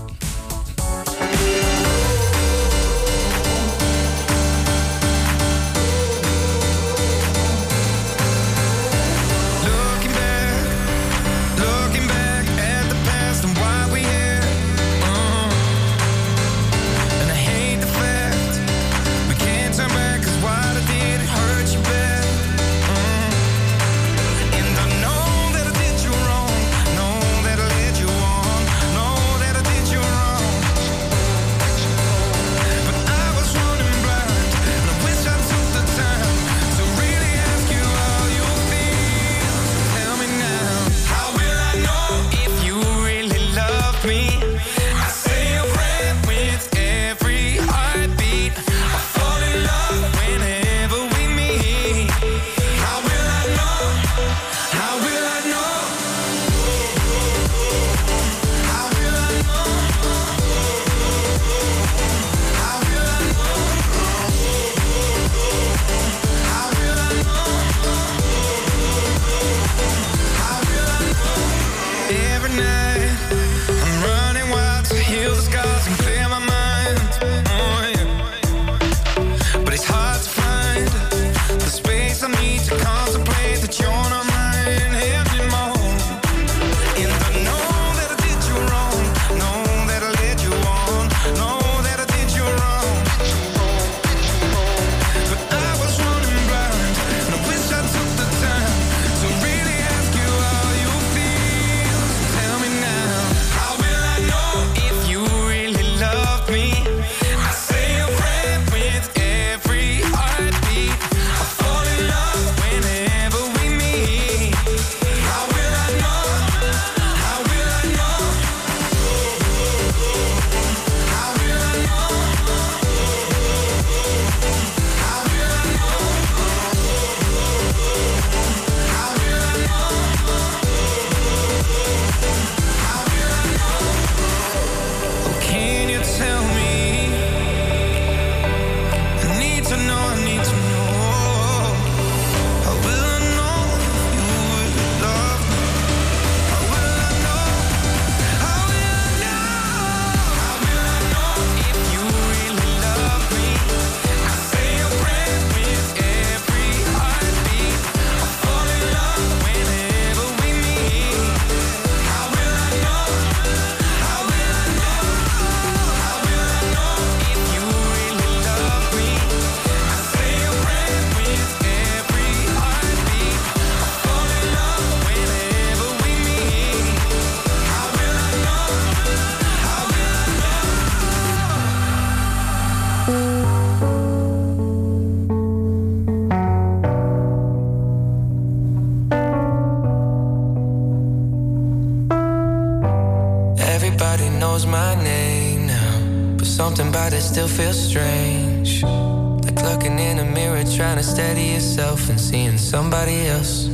feel strange. Like looking in a mirror, trying to steady yourself and seeing somebody else.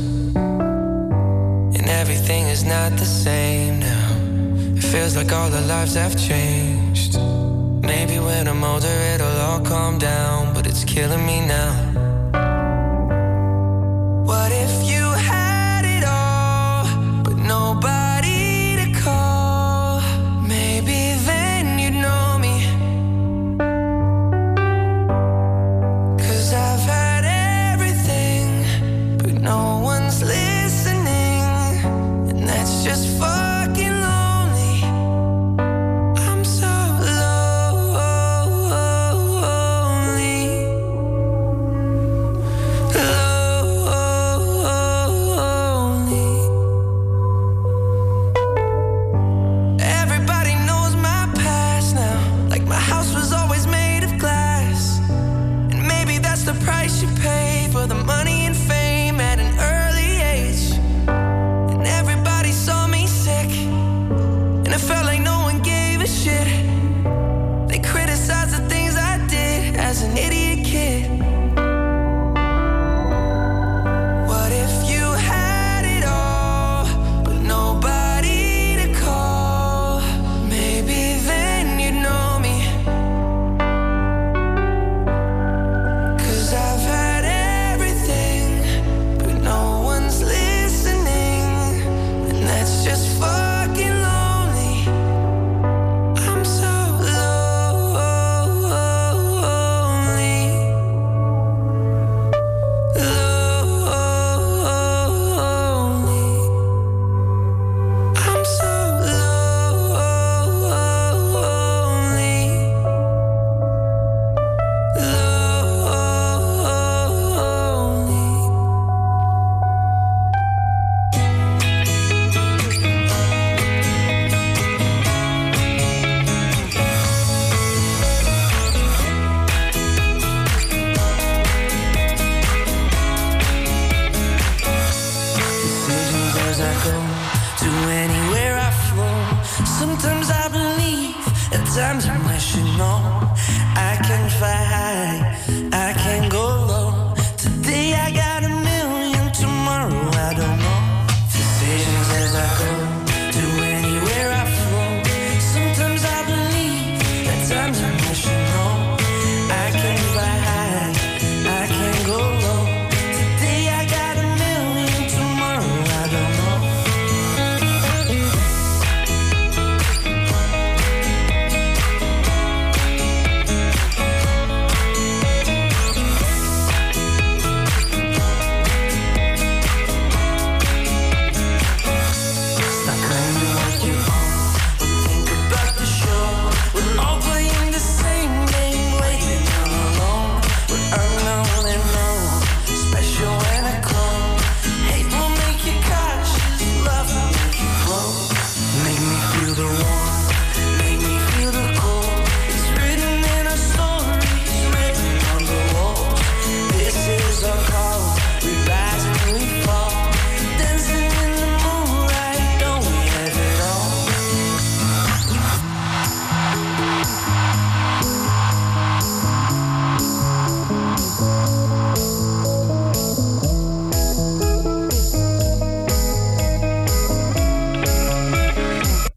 And everything is not the same now. It feels like all our lives have changed. Maybe when I'm older, it'll all calm down, but it's killing me now.